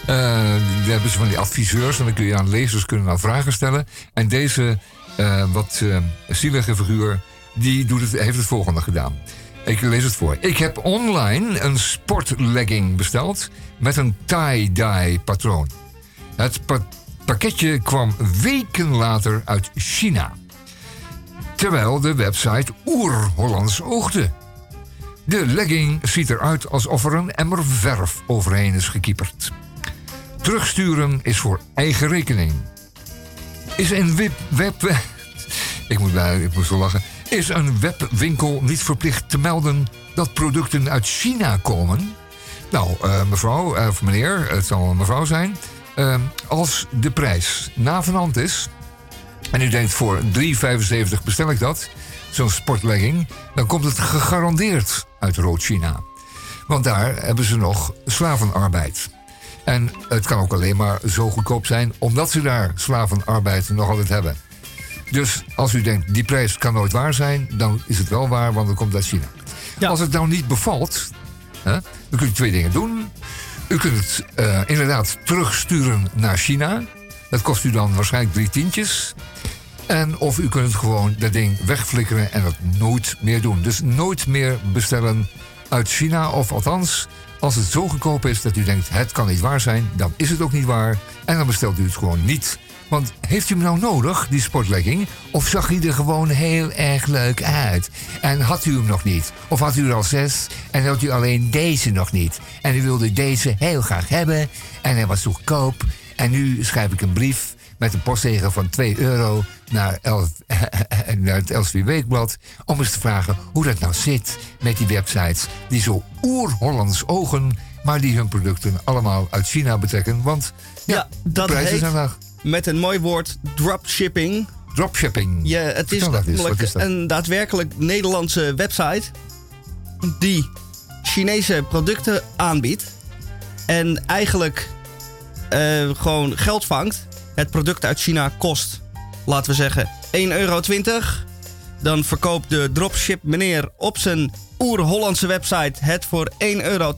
Eh daar hebben ze van die adviseurs. En dan kun je aan lezers kunnen vragen stellen. En deze wat eh, zielige figuur... die doet het, heeft het volgende gedaan. Ik lees het voor. Ik heb online een sportlegging besteld... met een tie-dye patroon. Het pa- pakketje kwam weken later uit China. Terwijl de website oer-Hollands oogde. De legging ziet eruit alsof er een emmer verf overheen is gekieperd. Terugsturen is voor eigen rekening. Is een web... (laughs) ik, moet ik moest wel lachen. Is een webwinkel niet verplicht te melden dat producten uit China komen? Nou, eh, mevrouw, eh, of meneer, het zal een mevrouw zijn. eh, als de prijs navenant is, en u denkt voor 3,75 bestel ik dat, zo'n sportlegging, dan komt het gegarandeerd uit Rood-China. Want daar hebben ze nog slavenarbeid. En het kan ook alleen maar zo goedkoop zijn, omdat ze daar slavenarbeid nog altijd hebben. Dus als u denkt, die prijs kan nooit waar zijn, dan is het wel waar, want het komt uit China. Ja. Als het nou niet bevalt, hè, dan kunt u twee dingen doen. U kunt het eh, inderdaad terugsturen naar China. Dat kost u dan waarschijnlijk drie tientjes. En of u kunt het gewoon dat ding wegflikkeren en dat nooit meer doen. Dus nooit meer bestellen uit China. Of althans, als het zo goedkoop is dat u denkt het kan niet waar zijn, dan is het ook niet waar. En dan bestelt u het gewoon niet. Want heeft u hem nou nodig, die sportlegging? Of zag hij er gewoon heel erg leuk uit? En had u hem nog niet? Of had u er al zes en had u alleen deze nog niet? En u wilde deze heel graag hebben en hij was goedkoop. En nu schrijf ik een brief met een postzegel van 2 euro naar, Elf, (laughs) naar het Elsevier Weekblad. Om eens te vragen hoe dat nou zit met die websites die zo oer-Hollands ogen, maar die hun producten allemaal uit China betrekken. Want ja, Ja, de dat prijzen heet- zijn laag. Met een mooi woord, dropshipping. Dropshipping. Ja, het is namelijk is een daadwerkelijk Nederlandse website die Chinese producten aanbiedt en eigenlijk eh, gewoon geld vangt. Het product uit China kost, laten we zeggen, 1,20 euro. Dan verkoopt de dropship meneer op zijn oer-Hollandse website het voor 1,80 euro.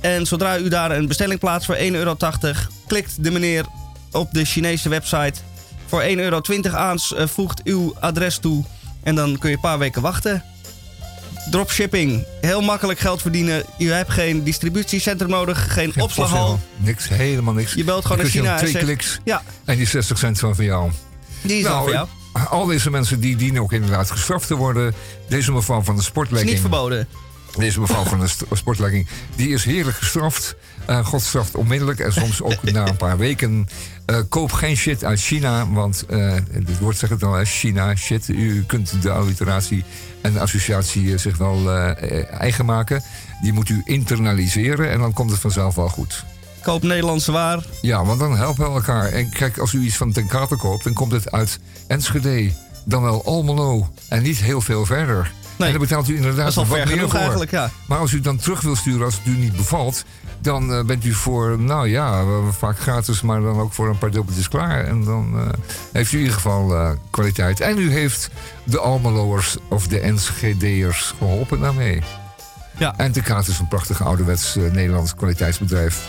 En zodra u daar een bestelling plaatst voor 1,80 euro, klikt de meneer op de Chinese website voor 1,20 euro aan, eh, voegt uw adres toe en dan kun je een paar weken wachten. Dropshipping, heel makkelijk geld verdienen. Je hebt geen distributiecentrum nodig, geen, Geen opslaghal. Niks, helemaal niks. Je belt gewoon naar je China en Twee zegt- kliks Ja, en die 60 cent zijn van jou. die is al Nou, voor jou. Al deze mensen die dienen ook inderdaad gestraft te worden. Deze mevrouw van de is sportlegging. niet verboden. Deze mevrouw van de sportlegging, die is heerlijk gestraft. Eh, God straft onmiddellijk en soms ook (laughs) na een paar weken. Eh, koop geen shit uit China, want eh het woord zegt het al, China, shit. U kunt de alliteratie en de associatie zich wel eigen maken. Die moet u internaliseren en dan komt het vanzelf wel goed. Koop Nederlandse waar. Ja, want dan helpen we elkaar. En kijk, als u iets van Ten Kate koopt, dan komt het uit Enschede. Dan wel Almelo. En niet heel veel verder. Nee, en dan betaalt u inderdaad Dat is wat meer voor. eigenlijk, ja. Maar als u dan terug wil sturen als het u niet bevalt, dan eh, bent u voor, nou ja, vaak gratis, maar dan ook voor een paar dubbeltjes klaar. En dan eh, heeft u in ieder geval eh, kwaliteit. En u heeft de Almeloers of de Enschede'ers geholpen daarmee. Ja. En Ten Kate is een prachtig ouderwets Nederlands kwaliteitsbedrijf.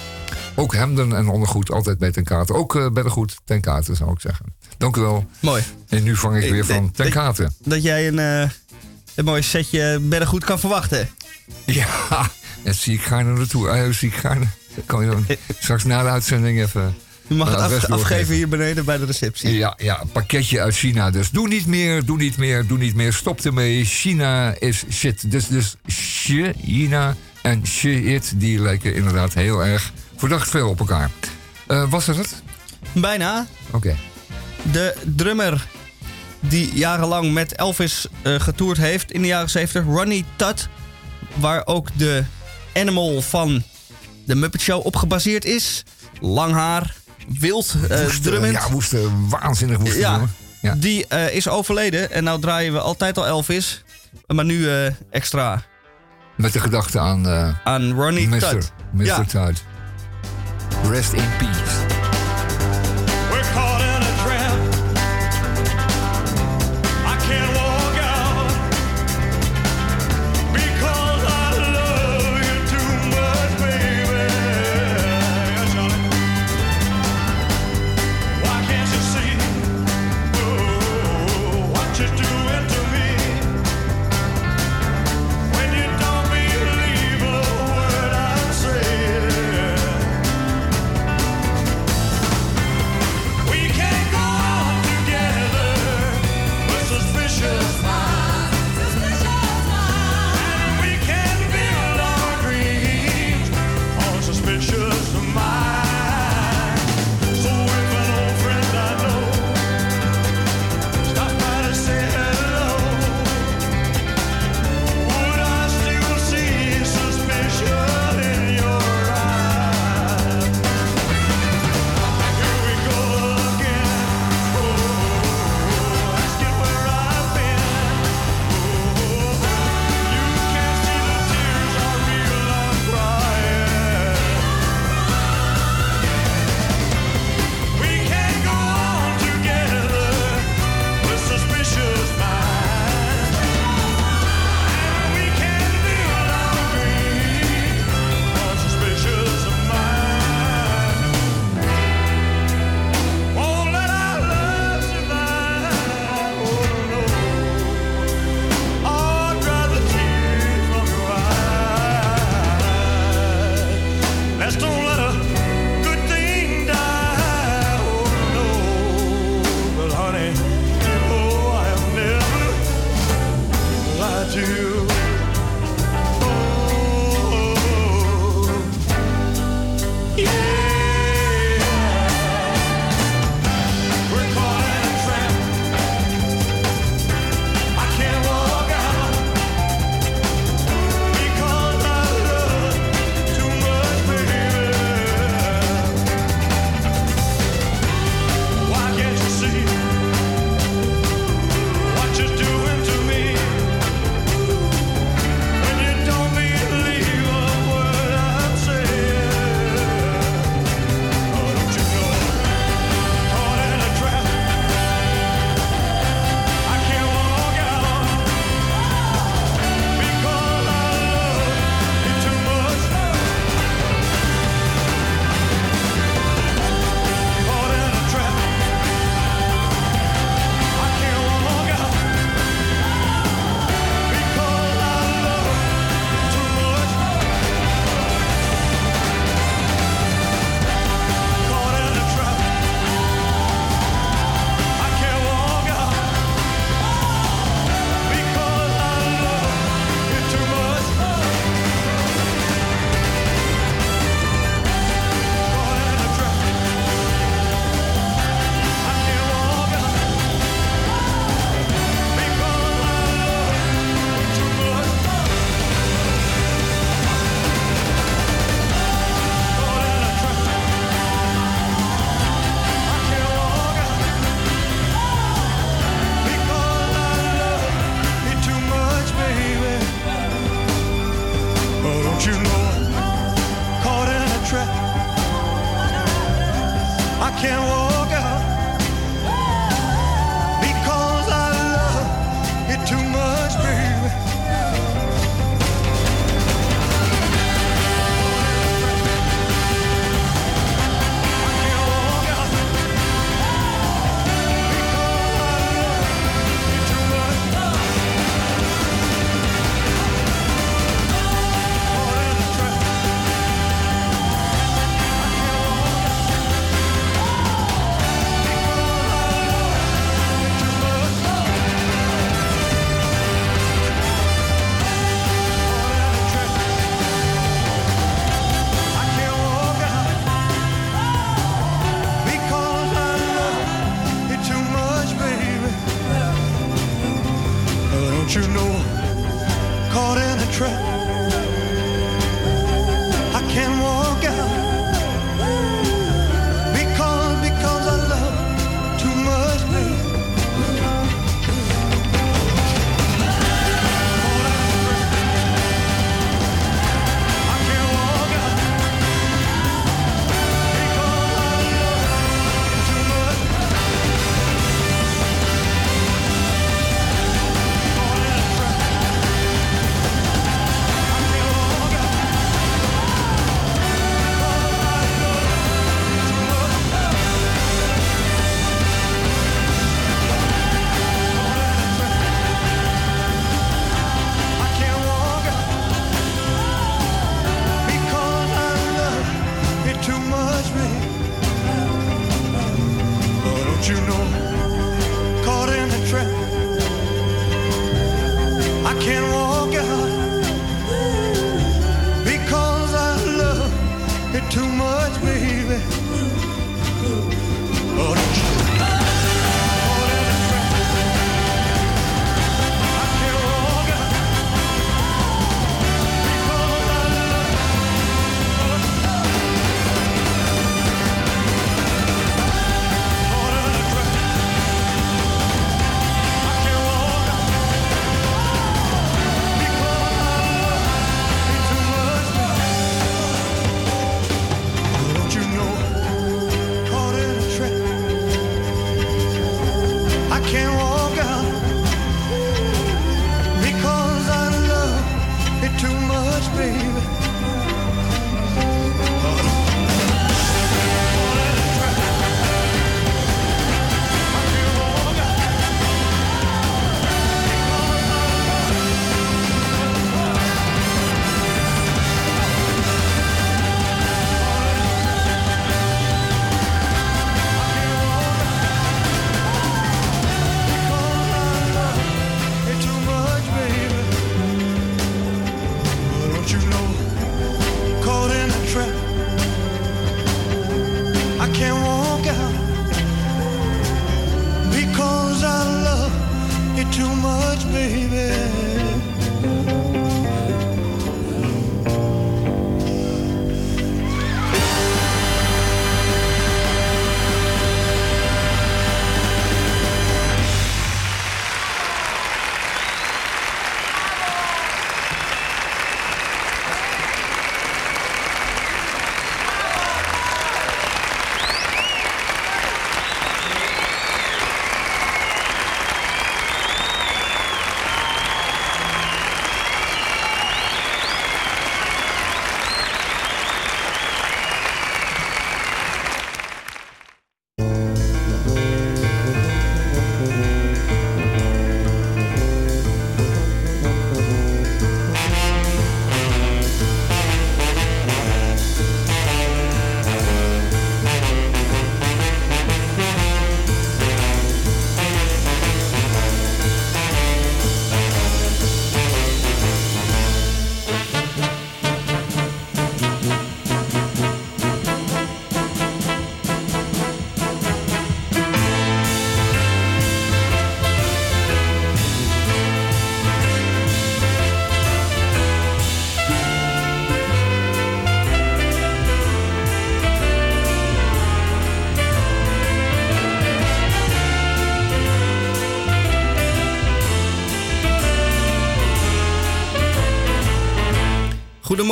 Ook hemden en ondergoed altijd bij Ten Kate. Ook beddengoed Ten Kate, zou ik zeggen. Dank u wel. Mooi. En nu vang ik weer van Ten Kate. Dat jij een, eh, een mooi setje beddengoed kan verwachten. (laughs) Ja, dat zie ik gaarne naartoe. Ah, dat zie ik gaarne. Kan je dan (laughs) straks na de uitzending even... U mag het af- afgeven hier beneden bij de receptie. Ja, ja, een pakketje uit China. Dus doe niet meer, doe niet meer, doe niet meer. Stop ermee. China is shit. Dus, dus China en shit, die lijken inderdaad heel erg verdacht veel op elkaar. Eh, was dat het? Bijna. Oké. De drummer die jarenlang met Elvis eh, getoerd heeft in de jaren 70, Ronnie Tutt, waar ook de animal van de Muppet Show op gebaseerd is. Lang haar, wild, eh Woeste, drummend. Ja, woeste, waanzinnig woeste Ja. Die eh, is overleden en nou draaien we altijd al Elvis. Maar nu extra Met de gedachte aan aan Ronnie Mr. Tutt. Mr. Ja. Tutt. Rest in peace.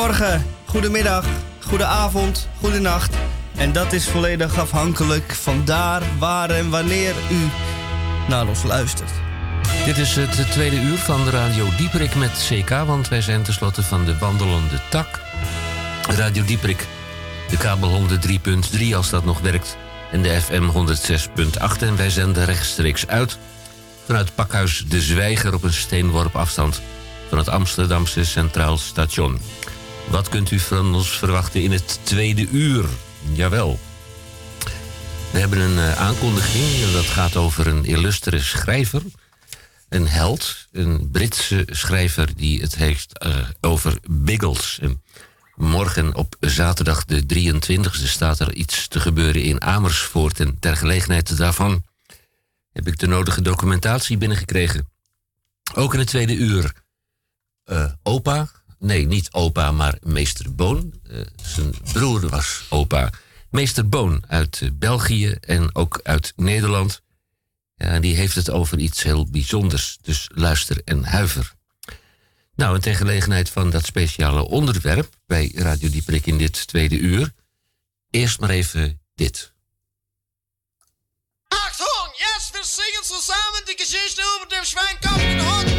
Goedemorgen, goedemiddag, goedenavond, goedenacht. En dat is volledig afhankelijk van daar, waar en wanneer u naar ons luistert. Dit is het tweede uur van Radio Dieperik met CK, want wij zijn tenslotte van de wandelende tak. Radio Dieperik, de kabel 103.3 als dat nog werkt, en de FM 106.8. En wij zenden rechtstreeks uit vanuit Pakhuis De Zwijger op een steenworp afstand van het Amsterdamse Centraal Station. Wat kunt u van ons verwachten in het tweede uur? Jawel. We hebben een eh, aankondiging dat gaat over een illustere schrijver. Een held, een Britse schrijver die het heeft eh, over Biggles. En morgen op zaterdag de 23e staat er iets te gebeuren in Amersfoort. En ter gelegenheid daarvan heb ik de nodige documentatie binnengekregen. Ook in het tweede uur eh, opa. Nee, niet opa, maar meester Boon. Eh, zijn broer was opa. Meester Boon uit eh, België en ook uit Nederland. Ja, die heeft het over iets heel bijzonders. Dus luister en huiver. Nou, en ter gelegenheid van dat speciale onderwerp bij Radio Dieprik in dit tweede uur. Eerst maar even dit. Achtung, jetzt wir singen zusammen die Geschichte über den Schweinkopf, den Hund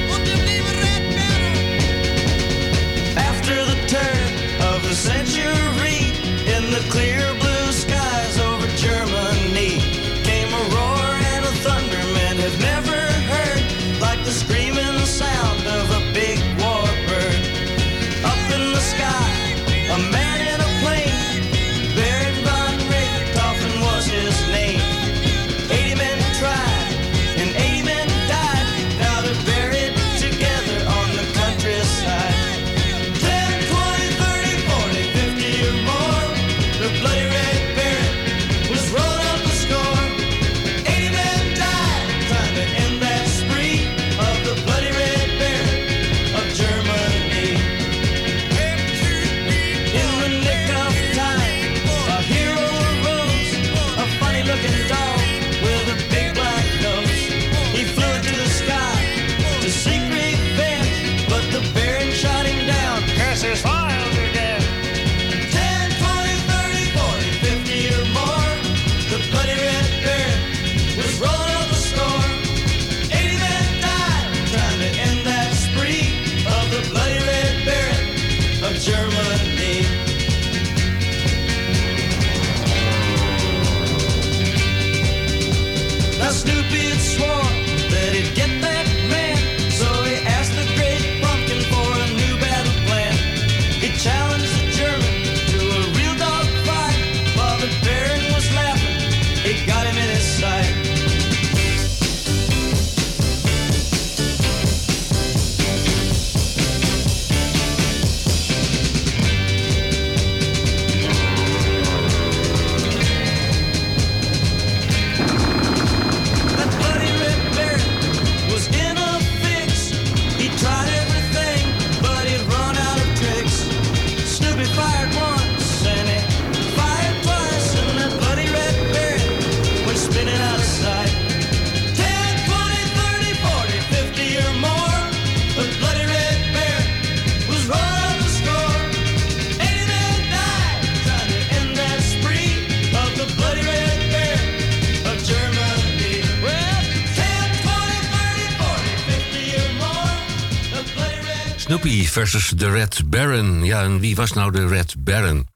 versus de Red Baron. Ja, en wie was nou de Red Baron?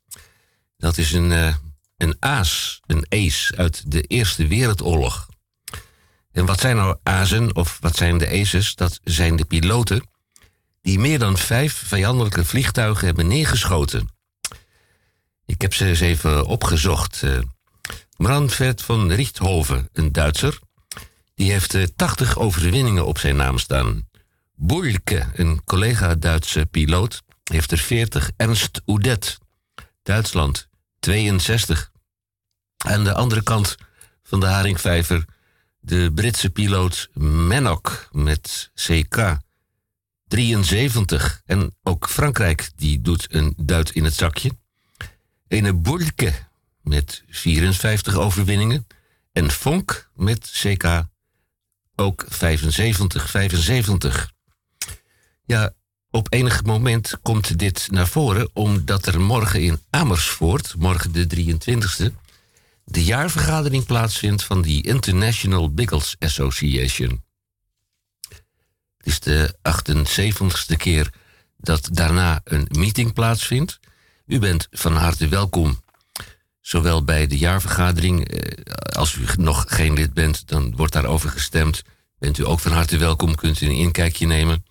Dat is een, eh, een aas, een ace uit de Eerste Wereldoorlog. En wat zijn nou azen, of wat zijn de aces? Dat zijn de piloten die meer dan vijf vijandelijke vliegtuigen hebben neergeschoten. Ik heb ze eens even opgezocht. Eh Brandvert van Richthoven, een Duitser, die heeft eh, 80 overwinningen op zijn naam staan. Boelke, een collega-Duitse piloot, heeft er 40. Ernst Oudet, Duitsland, 62. Aan de andere kant van de haringvijver de Britse piloot Menok met CK, 73. En ook Frankrijk die doet een duit in het zakje. Ene Boelke met 54 overwinningen. En Vonk met CK ook 75, 75. Ja, op enig moment komt dit naar voren omdat er morgen in Amersfoort, morgen de 23e, de jaarvergadering plaatsvindt van die International Biggles Association. Het is de 78ste keer dat daarna een meeting plaatsvindt. U bent van harte welkom, zowel bij de jaarvergadering. eh, Als u nog geen lid bent, dan wordt daarover gestemd. Bent u ook van harte welkom, kunt u een inkijkje nemen.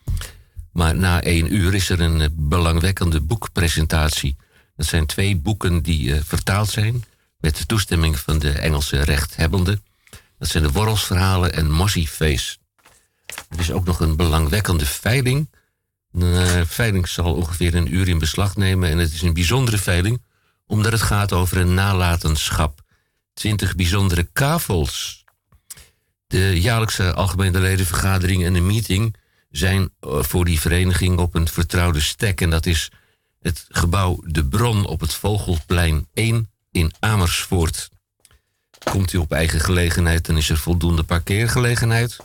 Maar na één uur is er een eh, belangwekkende boekpresentatie. Dat zijn twee boeken die eh, vertaald zijn met de toestemming van de Engelse rechthebbenden. Dat zijn de Worrelsverhalen en Mossy Face. Er is ook nog een belangwekkende veiling. De eh, veiling zal ongeveer een uur in beslag nemen. En het is een bijzondere veiling, omdat het gaat over een nalatenschap. Twintig bijzondere kavels. De jaarlijkse algemene ledenvergadering en de meeting zijn eh, voor die vereniging op een vertrouwde stek. En dat is het gebouw De Bron op het Vogelplein 1 in Amersfoort. Komt u op eigen gelegenheid, dan is er voldoende parkeergelegenheid.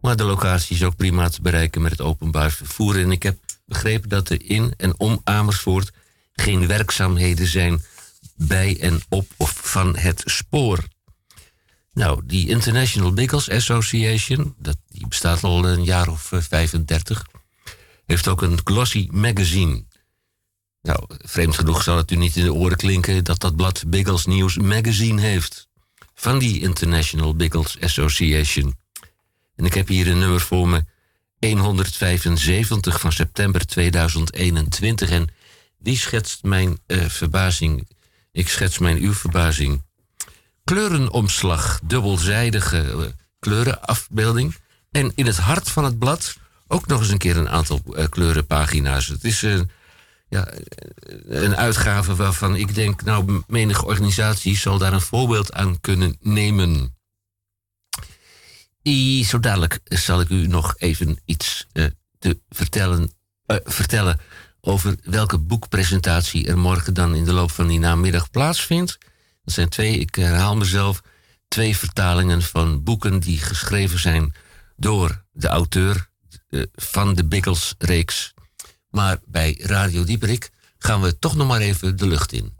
Maar de locatie is ook prima te bereiken met het openbaar vervoer. En ik heb begrepen dat er in en om Amersfoort geen werkzaamheden zijn bij en op of van het spoor. Nou, die International Biggles Association, dat, die bestaat al een jaar of eh, 35, heeft ook een glossy magazine. Nou, vreemd genoeg zal het u niet in de oren klinken dat dat blad Biggles News Magazine heeft. Van die International Biggles Association. En ik heb hier een nummer voor me, 175 van september 2021. En die schetst mijn eh, verbazing. Ik schets mijn uw verbazing. Kleurenomslag, dubbelzijdige eh, kleurenafbeelding. En in het hart van het blad ook nog eens een keer een aantal eh, kleurenpagina's. Het is, eh, ja, een uitgave waarvan ik denk, nou, menige organisatie zal daar een voorbeeld aan kunnen nemen. I, zo dadelijk zal ik u nog even iets eh, te vertellen, eh, vertellen over welke boekpresentatie er morgen dan in de loop van die namiddag plaatsvindt. Dat zijn twee, ik herhaal mezelf, twee vertalingen van boeken die geschreven zijn door de auteur eh, van de Biggles-reeks. Maar bij Radio Dieperik gaan we toch nog maar even de lucht in.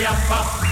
Ibiapá.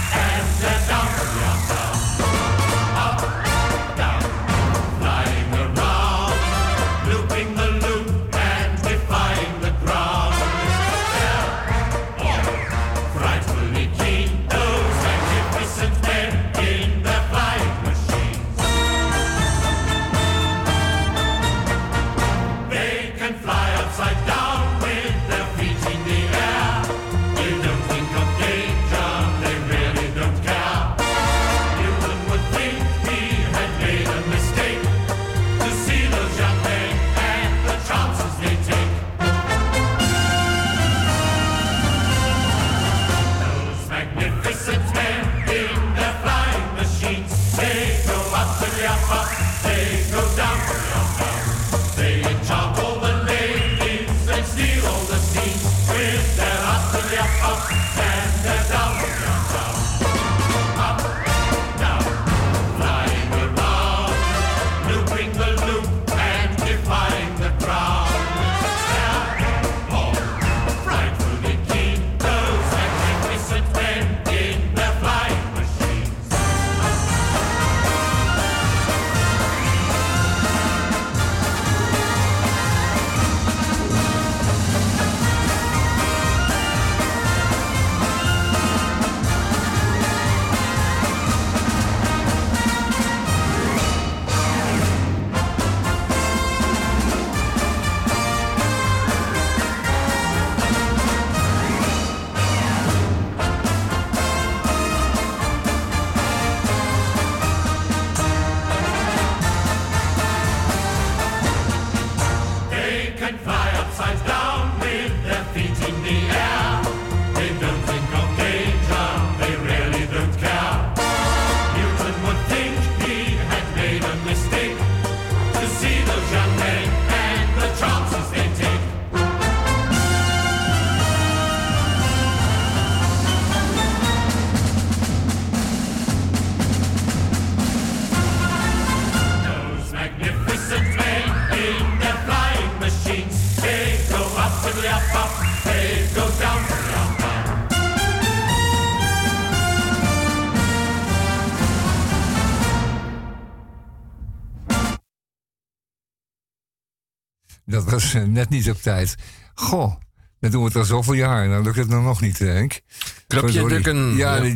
(laughs) Net niet op tijd. Goh, dan doen we het al zoveel jaar en dan lukt het nog nog niet, Henk. Knopje Verdorie. drukken. Ja, Ja.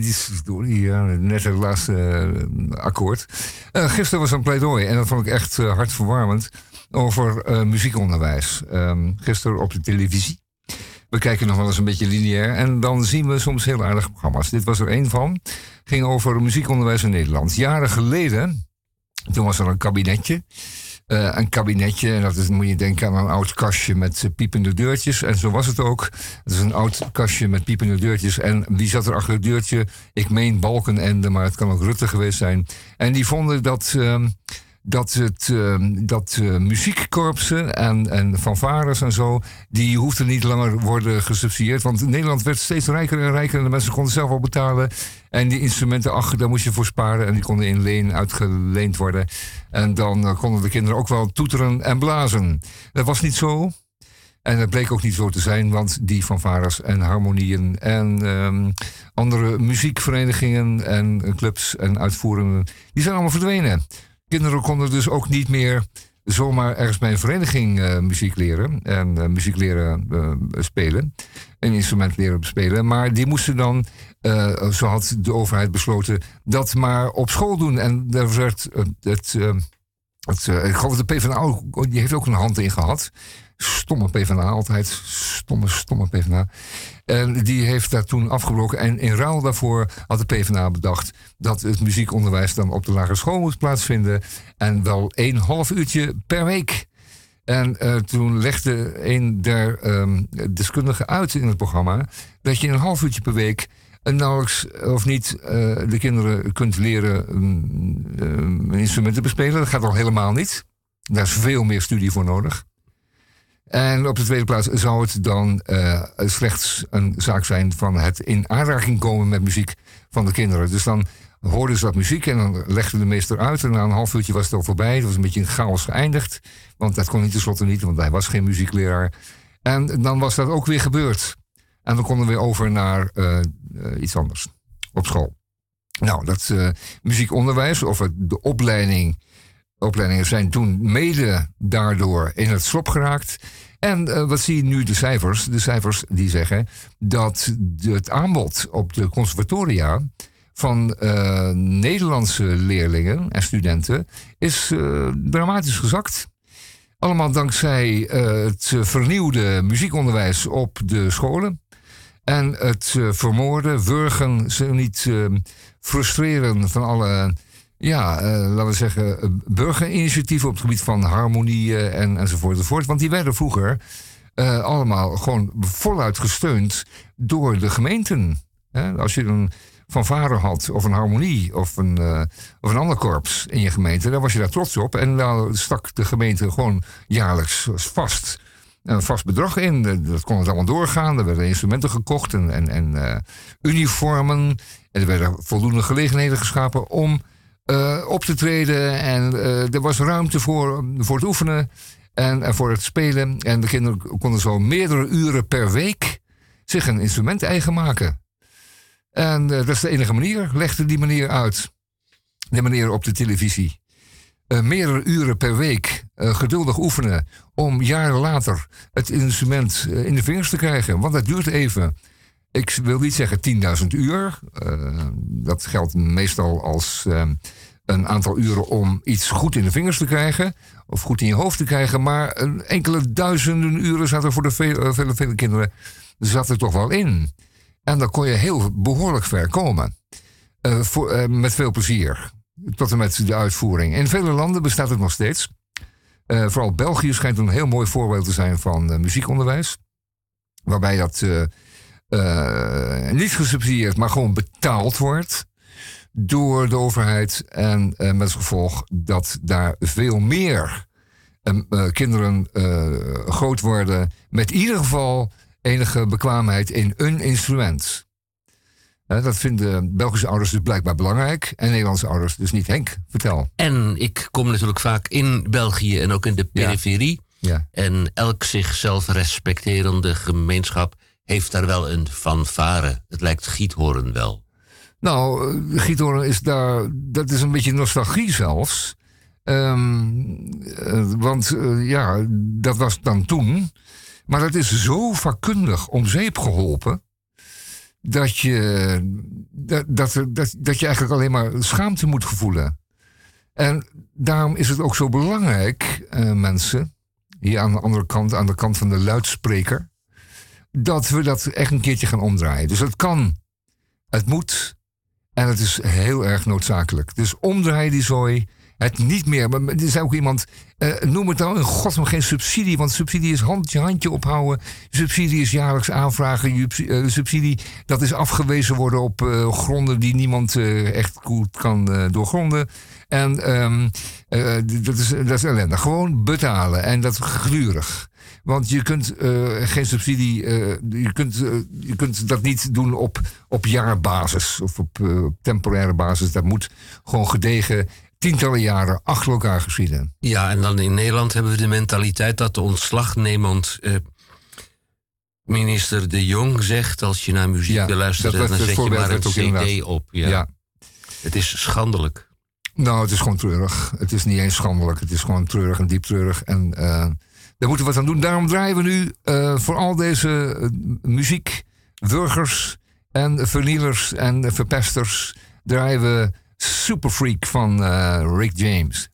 die ja, net het laatste eh, akkoord. Eh, gisteren was een pleidooi en dat vond ik echt eh, hartverwarmend over muziekonderwijs. Ehm, gisteren op de televisie. We kijken nog wel eens een beetje lineair en dan zien we soms heel aardige programma's. Dit was er één van. Ging over muziekonderwijs in Nederland. Jaren geleden, toen was er een kabinetje. Eh, een kabinetje, en dat is, moet je denken aan een oud kastje met eh, piepende deurtjes. En zo was het ook. Het is een oud kastje met piepende deurtjes. En wie zat er achter het deurtje? Ik meen Balkenende, maar het kan ook Rutte geweest zijn. En die vonden dat, ehm, dat, het, ehm, dat eh, muziekkorpsen en, en fanfares en zo... die hoefden niet langer worden gesubsidieerd. Want Nederland werd steeds rijker en rijker... en de mensen konden zelf wel betalen. En die instrumenten, ach, daar moest je voor sparen... en die konden in leen uitgeleend worden. En dan eh, konden de kinderen ook wel toeteren en blazen. Dat was niet zo. En dat bleek ook niet zo te zijn, want die fanfares en harmonieën en ehm, andere muziekverenigingen en clubs en uitvoeringen, die zijn allemaal verdwenen. Kinderen konden dus ook niet meer zomaar ergens bij een vereniging eh, muziek leren en eh, muziek leren eh, spelen, een instrument leren spelen, maar die moesten dan, zo had de overheid besloten, dat maar op school doen. En daar werd het, ik geloof de PvdA die heeft ook een hand in gehad. Stomme PvdA altijd. Stomme, stomme PvdA. En die heeft daar toen afgebroken. En in ruil daarvoor had de PvdA bedacht dat het muziekonderwijs dan op de lagere school moest plaatsvinden. En wel een half uurtje per week. En eh, toen legde een der ehm, deskundigen uit in het programma dat je een half uurtje per week en nauwelijks of niet eh, de kinderen kunt leren um, um, instrumenten bespelen. Dat gaat al helemaal niet. Daar is veel meer studie voor nodig. En op de tweede plaats zou het dan eh, slechts een zaak zijn van het in aanraking komen met muziek van de kinderen. Dus dan hoorden ze dat muziek en dan legde de meester uit. En na een half uurtje was het al voorbij. Het was een beetje in chaos geëindigd. Want dat kon hij tenslotte niet, want hij was geen muziekleraar. En dan was dat ook weer gebeurd. En dan konden we weer over naar uh, uh, iets anders op school. Nou, dat muziekonderwijs of de opleiding, opleidingen zijn toen mede daardoor in het slop geraakt. En wat zie je nu de cijfers? De cijfers die zeggen dat het aanbod op de conservatoria van Nederlandse leerlingen en studenten is dramatisch gezakt. Allemaal dankzij het vernieuwde muziekonderwijs op de scholen. En het vermoorden, wurgen, ze niet frustreren van alle, ja, uh, laten we zeggen, burgerinitiatieven op het gebied van harmonie en, enzovoort, enzovoort. Want die werden vroeger allemaal gewoon voluit gesteund door de gemeenten. Als je een fanfare had, of een harmonie, of een, of een ander korps in je gemeente, dan was je daar trots op. En dan stak de gemeente gewoon jaarlijks vast een vast bedrag in. Dat kon het allemaal doorgaan. Er werden instrumenten gekocht en, en, en uh, uniformen. En er werden voldoende gelegenheden geschapen om uh, op te treden. En uh, er was ruimte voor, voor het oefenen en, en voor het spelen. En de kinderen konden zo meerdere uren per week zich een instrument eigen maken. En dat is de enige manier, legde die manier uit. De manier op de televisie. Meerdere uren per week geduldig oefenen om jaren later het instrument in de vingers te krijgen. Want dat duurt even. Ik wil niet zeggen 10.000 uur. dat geldt meestal als een aantal uren om iets goed in de vingers te krijgen. Of goed in je hoofd te krijgen. Maar enkele duizenden uren zaten voor de vele, vele, vele kinderen zat er toch wel in. En dan kon je heel behoorlijk ver komen. Voor, met veel plezier tot en met de uitvoering. In vele landen bestaat het nog steeds. Vooral België schijnt een heel mooi voorbeeld te zijn van muziekonderwijs. Waarbij dat uh, niet gesubsidieerd, maar gewoon betaald wordt door de overheid. En met als gevolg dat daar veel meer kinderen groot worden. Met in ieder geval enige bekwaamheid in een instrument. Dat vinden Belgische ouders dus blijkbaar belangrijk. En Nederlandse ouders dus niet. Henk, vertel. En ik kom natuurlijk vaak in België en ook in de periferie. Ja. En elk zichzelf respecterende gemeenschap heeft daar wel een fanfare. Het lijkt giethoorn wel. Nou, giethoorn is daar... Dat is een beetje nostalgie zelfs. Um, uh, want uh, ja, dat was dan toen. Maar dat is zo vakkundig om zeep geholpen dat je, dat, dat, dat, je eigenlijk alleen maar schaamte moet gevoelen. En daarom is het ook zo belangrijk, mensen, hier aan de andere kant, aan de kant van de luidspreker, dat we dat echt een keertje gaan omdraaien. Dus het kan, het moet en het is heel erg noodzakelijk. Dus omdraai die zooi het niet meer. Maar er is ook iemand, uh, noem het dan in godsnaam geen subsidie, want subsidie is handje, handje ophouden. Subsidie is jaarlijks aanvragen. Uh, subsidie, dat is afgewezen worden op uh, gronden die niemand echt goed kan doorgronden. En um, dat, is, dat is ellendig. Gewoon betalen en dat gedurig. Want je kunt uh, geen subsidie, uh, je, kunt, uh, je kunt dat niet doen op, op jaarbasis of op temporaire basis. Dat moet gewoon gedegen tientallen jaren achter elkaar geschieden. Ja, en dan in Nederland hebben we de mentaliteit dat de ontslagnemend minister De Jong zegt... als je naar muziek ja, wil luisteren, dan zet je maar een cd inderdaad. op. Ja. Ja. Het is schandelijk. Nou, het is gewoon treurig. Het is niet eens schandelijk. Het is gewoon treurig en diep treurig. En uh, daar moeten we wat aan doen. Daarom draaien we nu eh, voor al deze eh, muziek, burgers en vernielers en verpesters, draaien we Super Freak van eh, Rick James.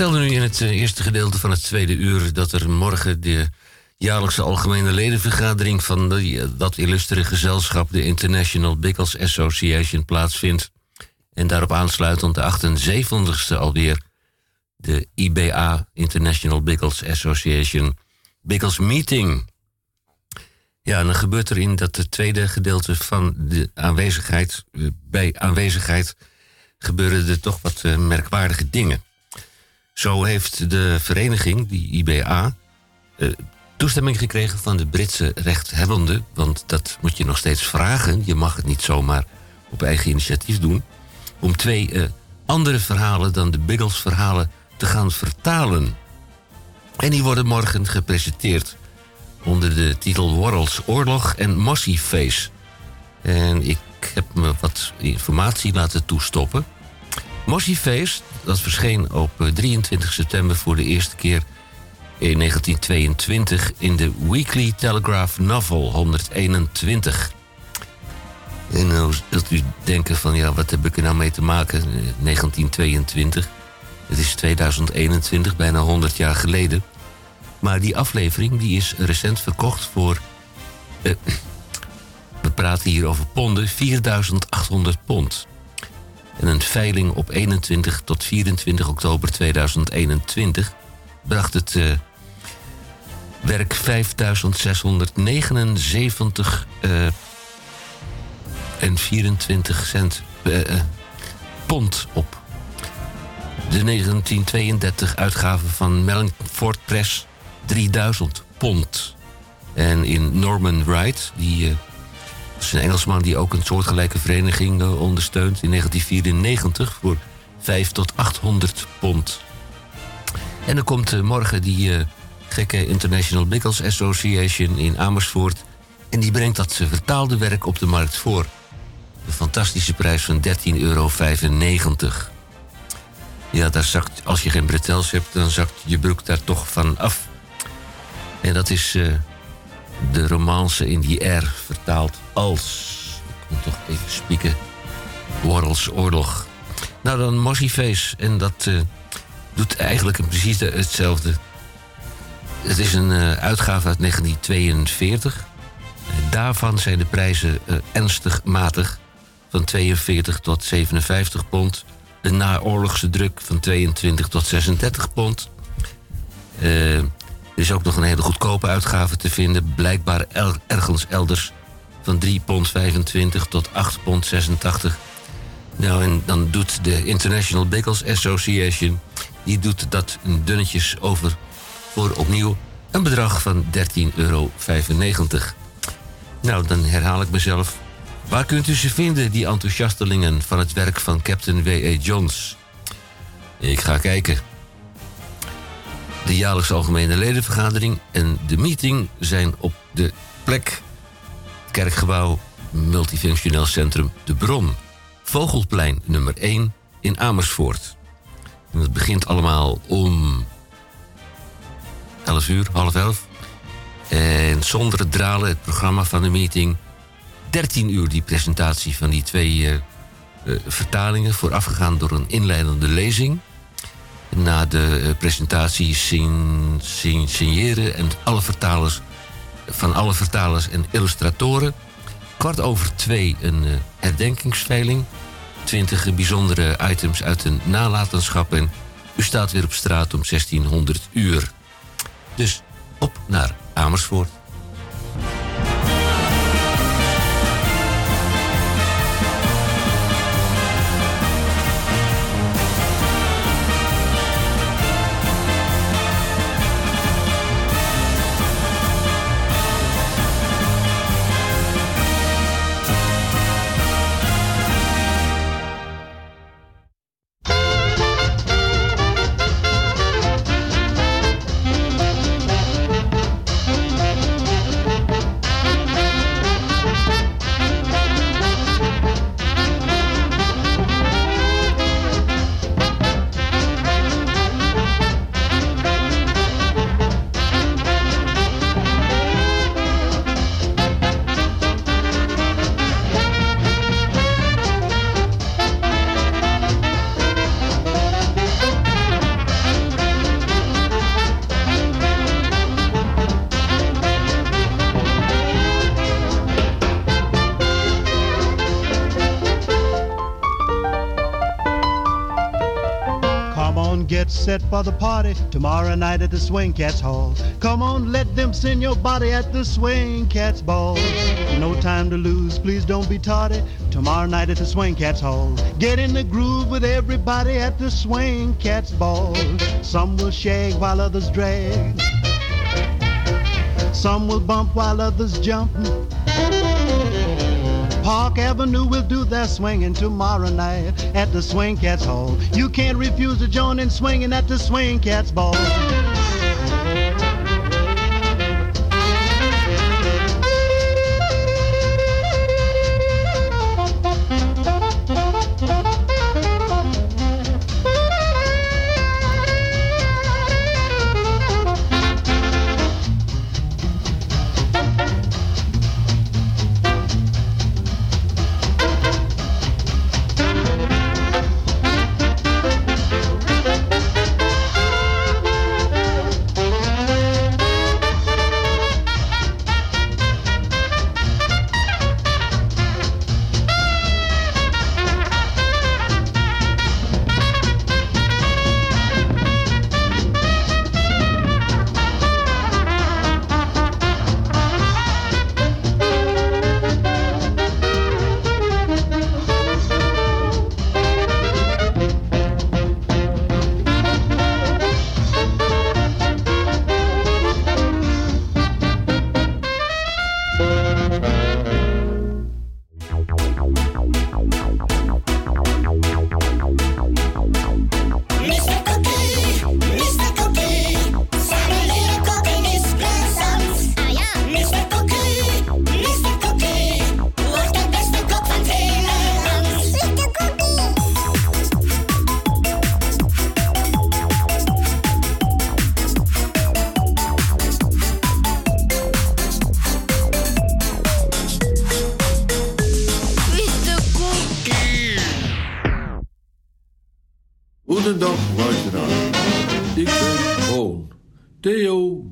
Vertelde nu in het eh, eerste gedeelte van het tweede uur dat er morgen de jaarlijkse algemene ledenvergadering van eh, dat illustere gezelschap, de International Bickles Association, plaatsvindt. En daarop aansluitend de 78ste alweer de IBA, International Bickles Association, Bickles Meeting. Ja, en dan gebeurt er in dat tweede gedeelte van de aanwezigheid, eh, bij aanwezigheid, gebeuren er toch wat merkwaardige dingen. Zo heeft de vereniging, die IBA, eh, toestemming gekregen van de Britse rechthebbende. Want dat moet je nog steeds vragen. Je mag het niet zomaar op eigen initiatief doen. Om twee eh, andere verhalen dan de Biggles-verhalen te gaan vertalen. En die worden morgen gepresenteerd onder de titel Worrel's Oorlog en Mossy Face. En ik heb me wat informatie laten toestoppen. Mossy Face, dat verscheen op eh, 23 september voor de eerste keer in 1922 in de Weekly Telegraph Novel 121. En nou zult u denken van ja, wat heb ik er nou mee te maken? Eh, 1922. Het is 2021, bijna 100 jaar geleden. Maar die aflevering die is recent verkocht voor. eh, (clears throat) we praten hier over ponden, 4800 pond. En een veiling op 21 tot 24 oktober 2021 bracht het eh, werk 5679 eh, en 24 cent. eh, pond op. De 1932 uitgave van Mellingford Press 3000 pond. En in Norman Wright, die eh, is een Engelsman die ook een soortgelijke vereniging eh, ondersteunt in 1994 voor 5 tot 800 pond. En dan komt eh, morgen die eh, gekke International Bickles Association in Amersfoort. En die brengt dat vertaalde werk op de markt voor. Een fantastische prijs van 13,95 euro. Ja, daar zakt, als je geen bretels hebt, dan zakt je broek daar toch van af. En dat is de romance in die air vertaald als... Ik moet toch even spieken. Worrels Oorlog. Nou, dan Mossy Face. En dat eh, doet eigenlijk precies de- hetzelfde. Het is een eh, uitgave uit 1942. En daarvan zijn de prijzen eh, ernstig matig. Van 42 tot 57 pond. Een naoorlogse druk van 22 tot 36 pond. Er is ook nog een hele goedkope uitgave te vinden. Blijkbaar ergens elders. Van 3 pond 25 tot 8 pond 86. Nou, en dan doet de International Bagels Association... die doet dat dunnetjes over voor opnieuw een bedrag van 13,95 euro. Nou, dan herhaal ik mezelf. Waar kunt u ze vinden, die enthousiastelingen van het werk van Captain W.A. Jones? Ik ga kijken. De jaarlijkse algemene ledenvergadering en de meeting zijn op de plek Kerkgebouw Multifunctioneel Centrum De Bron. Vogelplein nummer 1 in Amersfoort. En het begint allemaal om 11 uur, half 11. En zonder het dralen, het programma van de meeting. 13 uur die presentatie van die twee eh, vertalingen, voorafgegaan door een inleidende lezing. Na de eh, presentatie sign, sign- signeren en alle vertalers, van alle vertalers en illustratoren. Kwart over twee een eh, herdenkingsveiling. 20 bijzondere items uit een nalatenschap. En u staat weer op straat om 1600 uur. Dus op naar Amersfoort. At the Swing Cats Hall. Come on, let them send your body at the Swing Cats Ball. No time to lose, please don't be tardy. Tomorrow night at the Swing Cats Hall. Get in the groove with everybody at the Swing Cats Ball. Some will shake while others drag. Some will bump while others jump. Park Avenue will do their swinging tomorrow night at the Swing Cats Hall. You can't refuse to join in swinging at the Swing Cats Ball.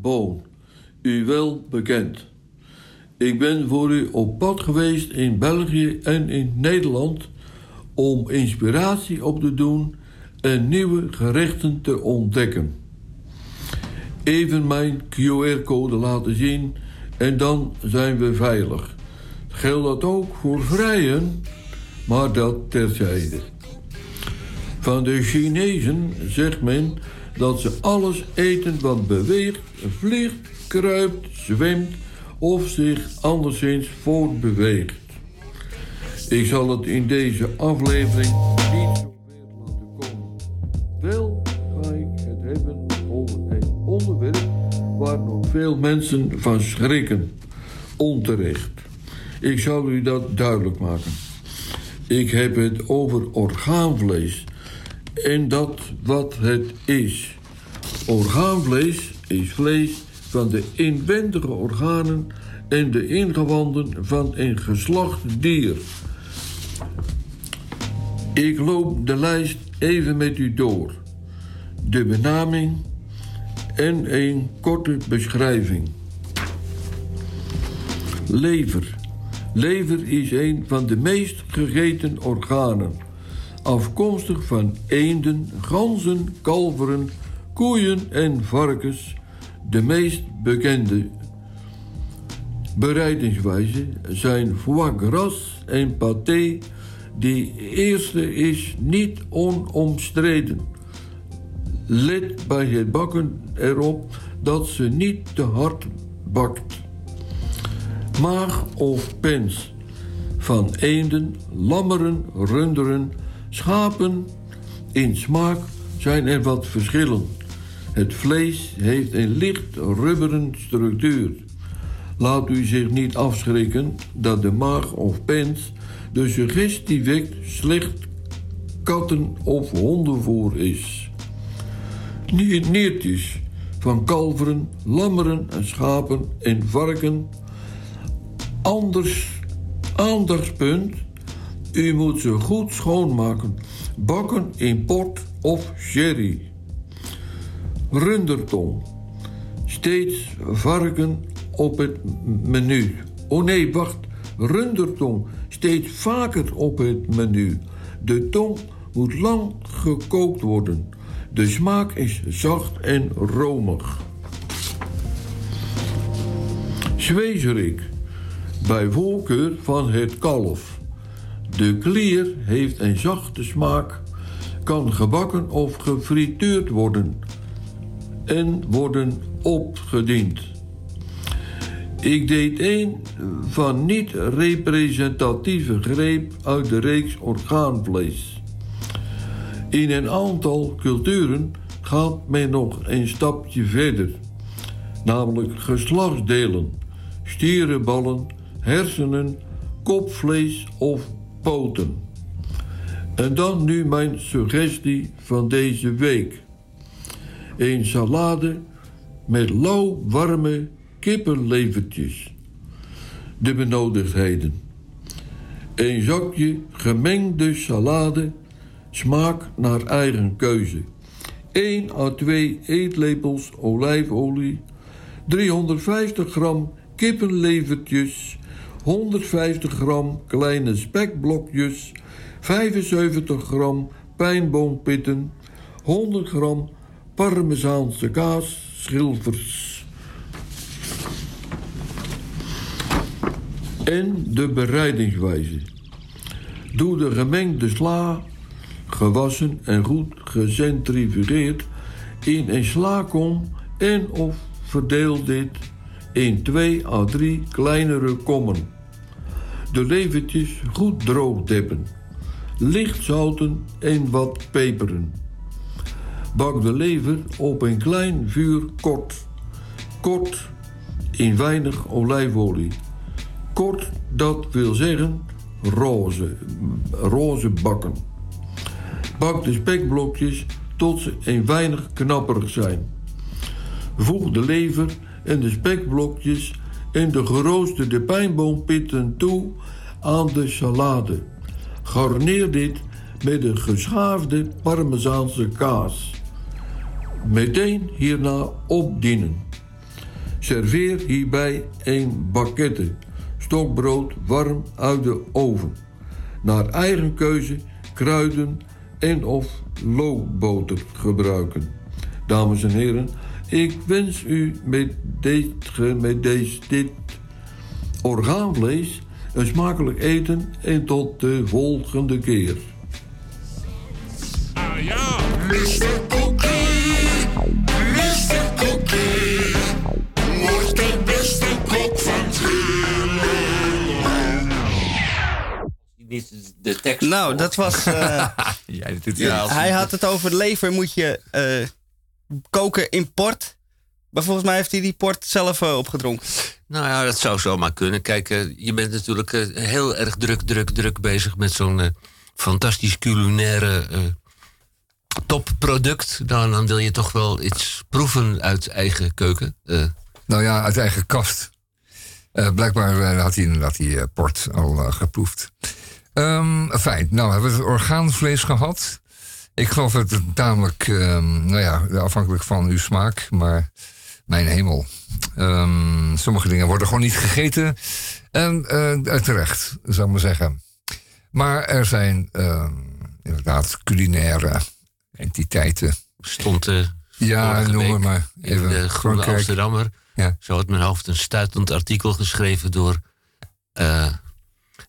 Boon, u wel bekend. Ik ben voor u op pad geweest in België en in Nederland om inspiratie op te doen en nieuwe gerechten te ontdekken. Even mijn QR-code laten zien en dan zijn we veilig. Geldt dat ook voor vrijen, maar dat terzijde. Van de Chinezen zegt men dat ze alles eten wat beweegt, vliegt, kruipt, zwemt of zich anderszins voortbeweegt. Ik zal het in deze aflevering niet zo ver laten komen. Wel ga ik het hebben over een onderwerp waar nog veel mensen van schrikken. Onterecht. Ik zal u dat duidelijk maken. Ik heb het over orgaanvlees en dat wat het is. Orgaanvlees is vlees van de inwendige organen en de ingewanden van een geslacht dier. Ik loop de lijst even met u door. De benaming en een korte beschrijving. Lever. Lever is een van de meest gegeten organen. Afkomstig van eenden, ganzen, kalveren, koeien en varkens. De meest bekende bereidingswijze zijn foie gras en pâté. Die eerste is niet onomstreden. Let bij het bakken erop dat ze niet te hard bakt. Maag of pens van eenden, lammeren, runderen, schapen. In smaak zijn er wat verschillen. Het vlees heeft een licht rubberen structuur. Laat u zich niet afschrikken dat de maag of pens de suggestie wekt slecht katten- of hondenvoer is. Niet niertjes van kalveren, lammeren en schapen en varken. Anders aandachtspunt, u moet ze goed schoonmaken, bakken in port of sherry. Rundertong, steeds varken op het menu. Oh nee, wacht, rundertong, steeds vaker op het menu. De tong moet lang gekookt worden. De smaak is zacht en romig. Zwezerik, bij voorkeur van het kalf. De klier heeft een zachte smaak, kan gebakken of gefrituurd worden en worden opgediend. Ik deed een van niet representatieve greep uit de reeks orgaanvlees. In een aantal culturen gaat men nog een stapje verder, namelijk geslachtsdelen, stierenballen, hersenen, kopvlees of En dan nu mijn suggestie van deze week. Een salade met lauw warme kippenlevertjes. De benodigdheden. Een zakje gemengde salade, smaak naar eigen keuze. 1 à 2 eetlepels olijfolie, 350 gram kippenlevertjes, 150 gram kleine spekblokjes, 75 gram pijnboompitten, 100 gram parmezaanse kaas, schilfers. En de bereidingswijze. Doe de gemengde sla, gewassen en goed gecentrifugeerd, in een slaakom en of verdeel dit in 2 à 3 kleinere kommen. De levertjes goed droog deppen. Licht zouten en wat peperen. Bak de lever op een klein vuur kort. Kort in weinig olijfolie. Kort, dat wil zeggen roze. Roze bakken. Bak de spekblokjes tot ze een weinig knapperig zijn. Voeg de lever en de spekblokjes en de geroosterde pijnboompitten toe aan de salade. Garneer dit met een geschaafde parmezaanse kaas. meteen hierna opdienen. Serveer hierbij een bakkette, stokbrood warm uit de oven. Naar eigen keuze kruiden en of loofboter gebruiken. Dames en heren, ik wens u met dit, met deze, dit orgaanvlees een smakelijk eten en tot de volgende keer. Ah ja, Mr. Cookie, Mr. Cookie, wordt de beste kok van Niet de tekst. Nou, dat was. eh, Ja, dit- Ja, als- hij had het over lever moet je eh, koken in port. Maar volgens mij heeft hij die port zelf eh, opgedronken. Nou ja, dat zou zomaar kunnen. Kijk, eh, je bent natuurlijk eh, heel erg druk, druk, druk bezig met zo'n fantastisch culinaire eh, topproduct. Nou, dan wil je toch wel iets proeven uit eigen keuken. Eh, Nou ja, uit eigen kast. Eh, blijkbaar had hij inderdaad die port al geproefd. Ehm, fijn, nou hebben we het orgaanvlees gehad. Ik geloof dat het tamelijk, ehm, nou ja, afhankelijk van uw smaak, maar mijn hemel. Ehm, sommige dingen worden gewoon niet gegeten. En eh, terecht, zou ik maar zeggen. Maar er zijn ehm, inderdaad culinaire entiteiten. stond eh Ja, noem maar maar. in Even de Groene Frankrijk. Amsterdammer. Ja. Zo had mijn hoofd een stuitend artikel geschreven door eh,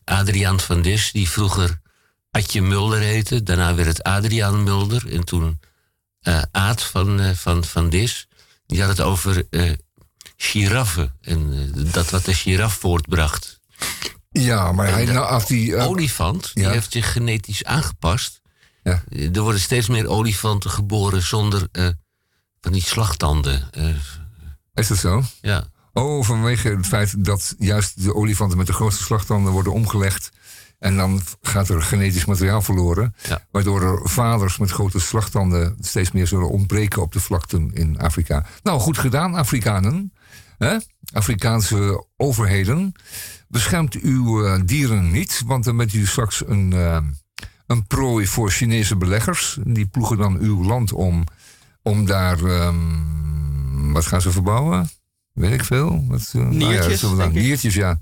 Adriaan van Dis, die vroeger Adje Mulder heette. Daarna werd het Adriaan Mulder. En toen eh Aad van, eh, van, van Dis, die had het over eh giraffen. En dat wat de giraf voortbracht. Ja, maar hij, nou, die, olifant, die heeft zich genetisch aangepast. Ja. Er worden steeds meer olifanten geboren zonder van die slagtanden. Is dat zo? ja. Oh, vanwege het feit dat juist de olifanten met de grootste slagtanden worden omgelegd. En dan gaat er genetisch materiaal verloren. Ja. Waardoor er vaders met grote slagtanden steeds meer zullen ontbreken op de vlakten in Afrika. Nou, goed gedaan, Afrikanen. Afrikaanse overheden. Beschermt uw eh, dieren niet, want dan bent u straks een, eh, een prooi voor Chinese beleggers. Die ploegen dan uw land om, om daar. ehm, wat gaan ze verbouwen? Weet ik veel. Wat, eh, nou ja, Niertjes, dan- ik. Niertjes, ja.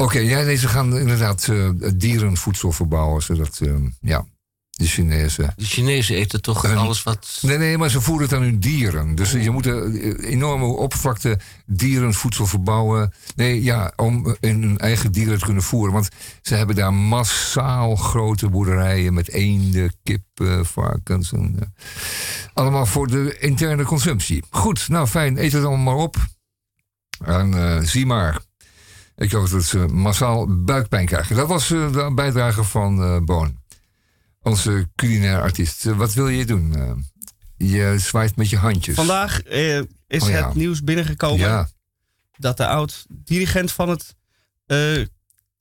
Oké, ja, nee, ze gaan inderdaad eh, dierenvoedsel verbouwen, zodat, eh, ja, de Chinezen... De Chinezen eten toch alles wat. Nee, nee, maar ze voeren het aan hun dieren. Dus je moet een enorme oppervlakte dierenvoedsel verbouwen. Nee, ja, om in hun eigen dieren te kunnen voeren. Want ze hebben daar massaal grote boerderijen met eenden, kippen, varkens. En, eh, allemaal voor de interne consumptie. Goed, nou fijn, eet het allemaal maar op. En eh, zie maar. Ik hoop dat ze massaal buikpijn krijgen. Dat was eh, de bijdrage van eh, Boon. Onze culinair artiest. Eh, wat wil je doen? Je zwaait met je handjes. Vandaag eh, is Oh ja. het nieuws binnengekomen Ja, dat de oud-dirigent van het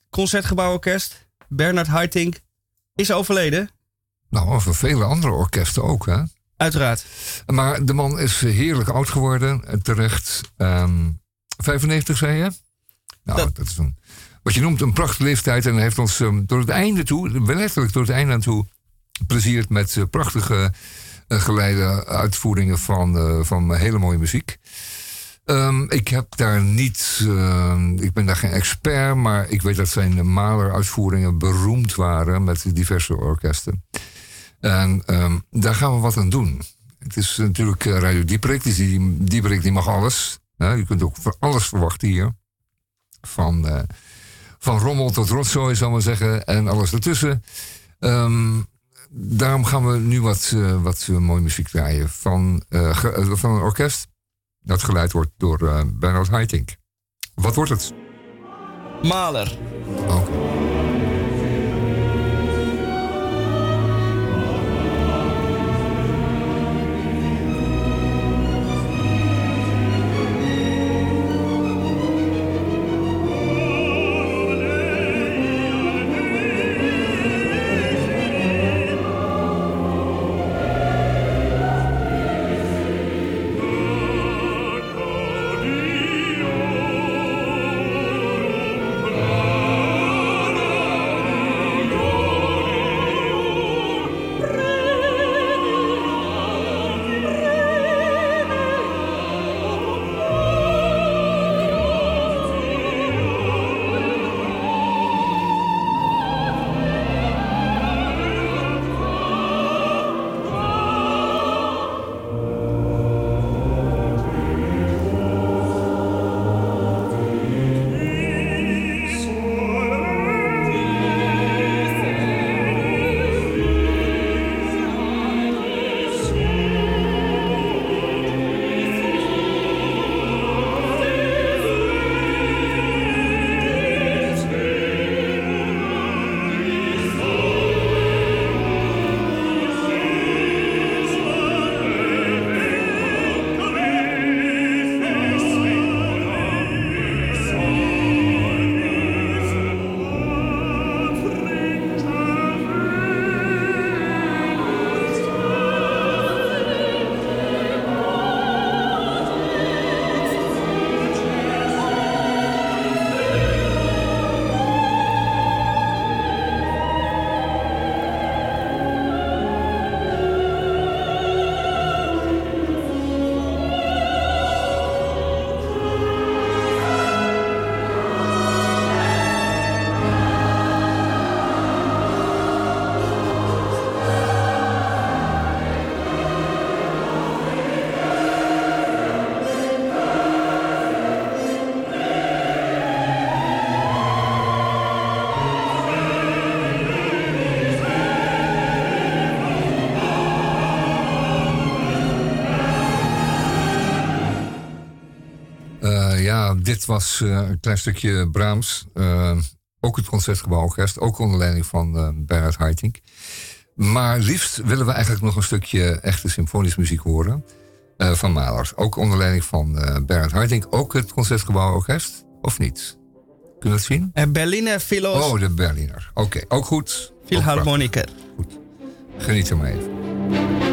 Concertgebouworkest, Bernard Haitink, is overleden. nou, of vele andere orkesten ook, hè? Uiteraard. Maar de man is heerlijk oud geworden, terecht. Ehm 95, zei je? Nou, dat, Dat- is een, wat je noemt een prachtige leeftijd. En heeft ons ehm, door het einde toe, letterlijk door het einde aan toe, plezierd met eh, prachtige eh, geleide uitvoeringen van, eh, van hele mooie muziek. Ehm, ik heb daar niet, ehm, ik ben daar geen expert, maar ik weet dat zijn Mahler-uitvoeringen beroemd waren met diverse orkesten. En daar gaan we wat aan doen. Het is natuurlijk Radio Dieperik, dus die, die mag alles. hè. je kunt ook van alles verwachten hier. Van, eh, van rommel tot rotzooi, zal ik maar zeggen, en alles ertussen. Ehm, daarom gaan we nu wat, eh, wat eh, mooie muziek draaien van, ge- van een orkest dat geleid wordt door eh, Bernard Haitink. Wat wordt het? Maler. Oh. Dit was eh, een klein stukje Brahms. Eh, ook het Concertgebouworkest, ook onder leiding van eh Bernard Haitink. Maar liefst willen we eigenlijk nog een stukje echte symfonische muziek horen. van Mahler. Ook onder leiding van eh Bernard. Ook het Concertgebouworkest, of niet? Kunnen we het zien? En Berliner Philos Oh, de Berliner. Oké, ook goed. Ook Philharmoniker. prachtig. Geniet er maar even.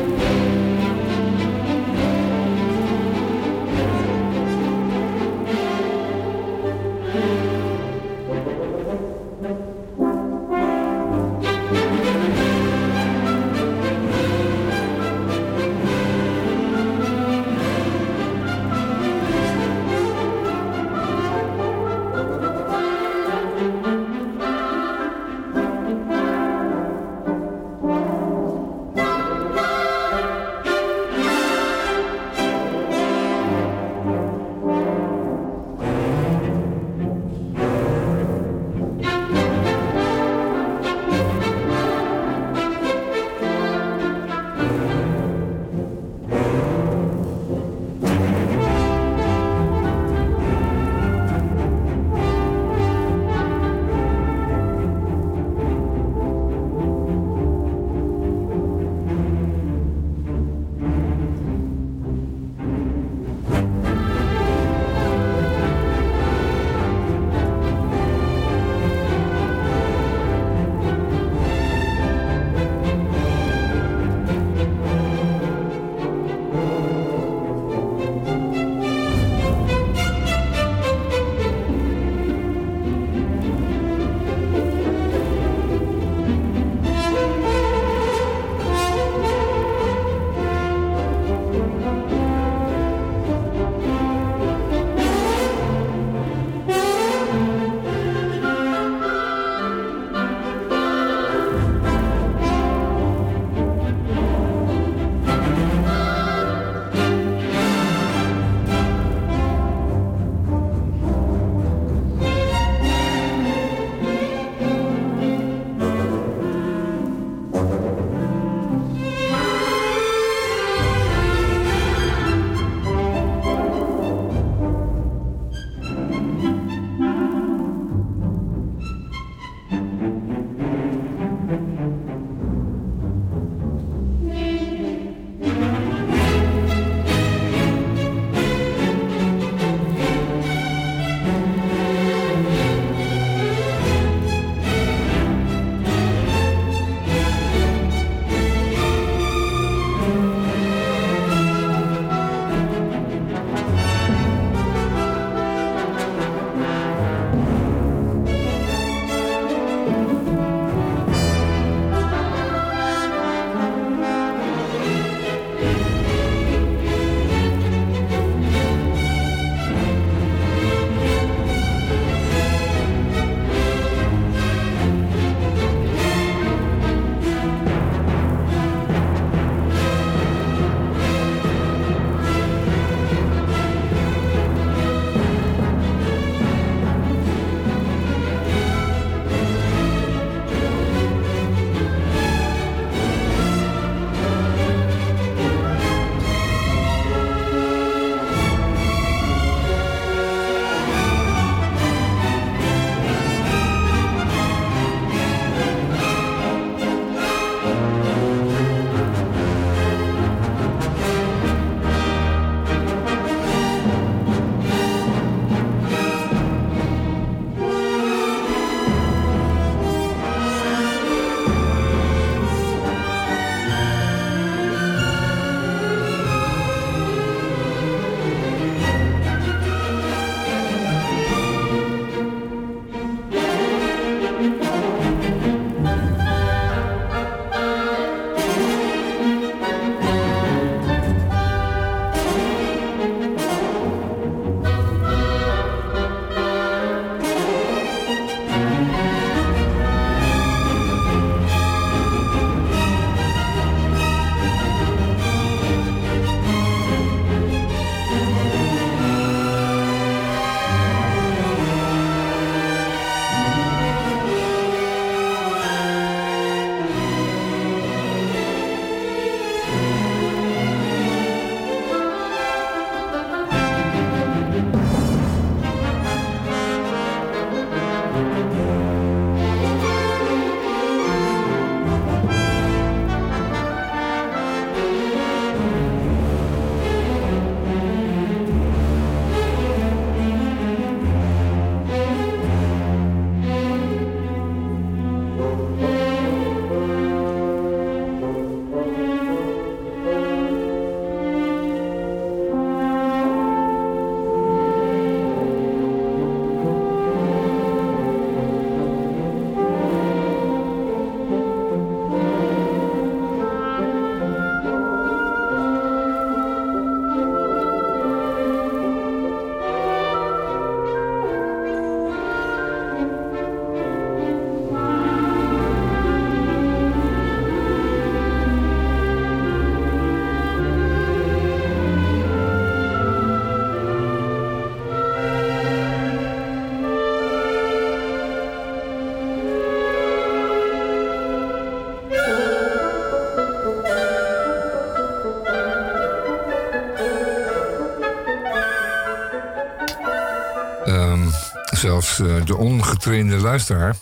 Zelfs eh, de ongetrainde luisteraar.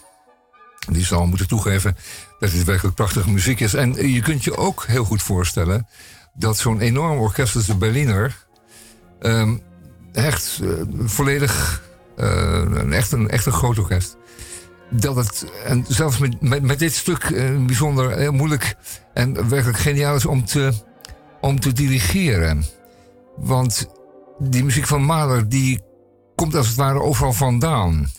Die zal moeten toegeven dat dit werkelijk prachtige muziek is. En je kunt je ook heel goed voorstellen dat zo'n enorm orkest als de Berliner. ehm, echt eh, volledig. eh, echt, een, echt een groot orkest. Dat het, en zelfs met, met, dit stuk bijzonder heel moeilijk en werkelijk geniaal is om te, om te dirigeren. Want die muziek van Mahler, die komt als het ware overal vandaan.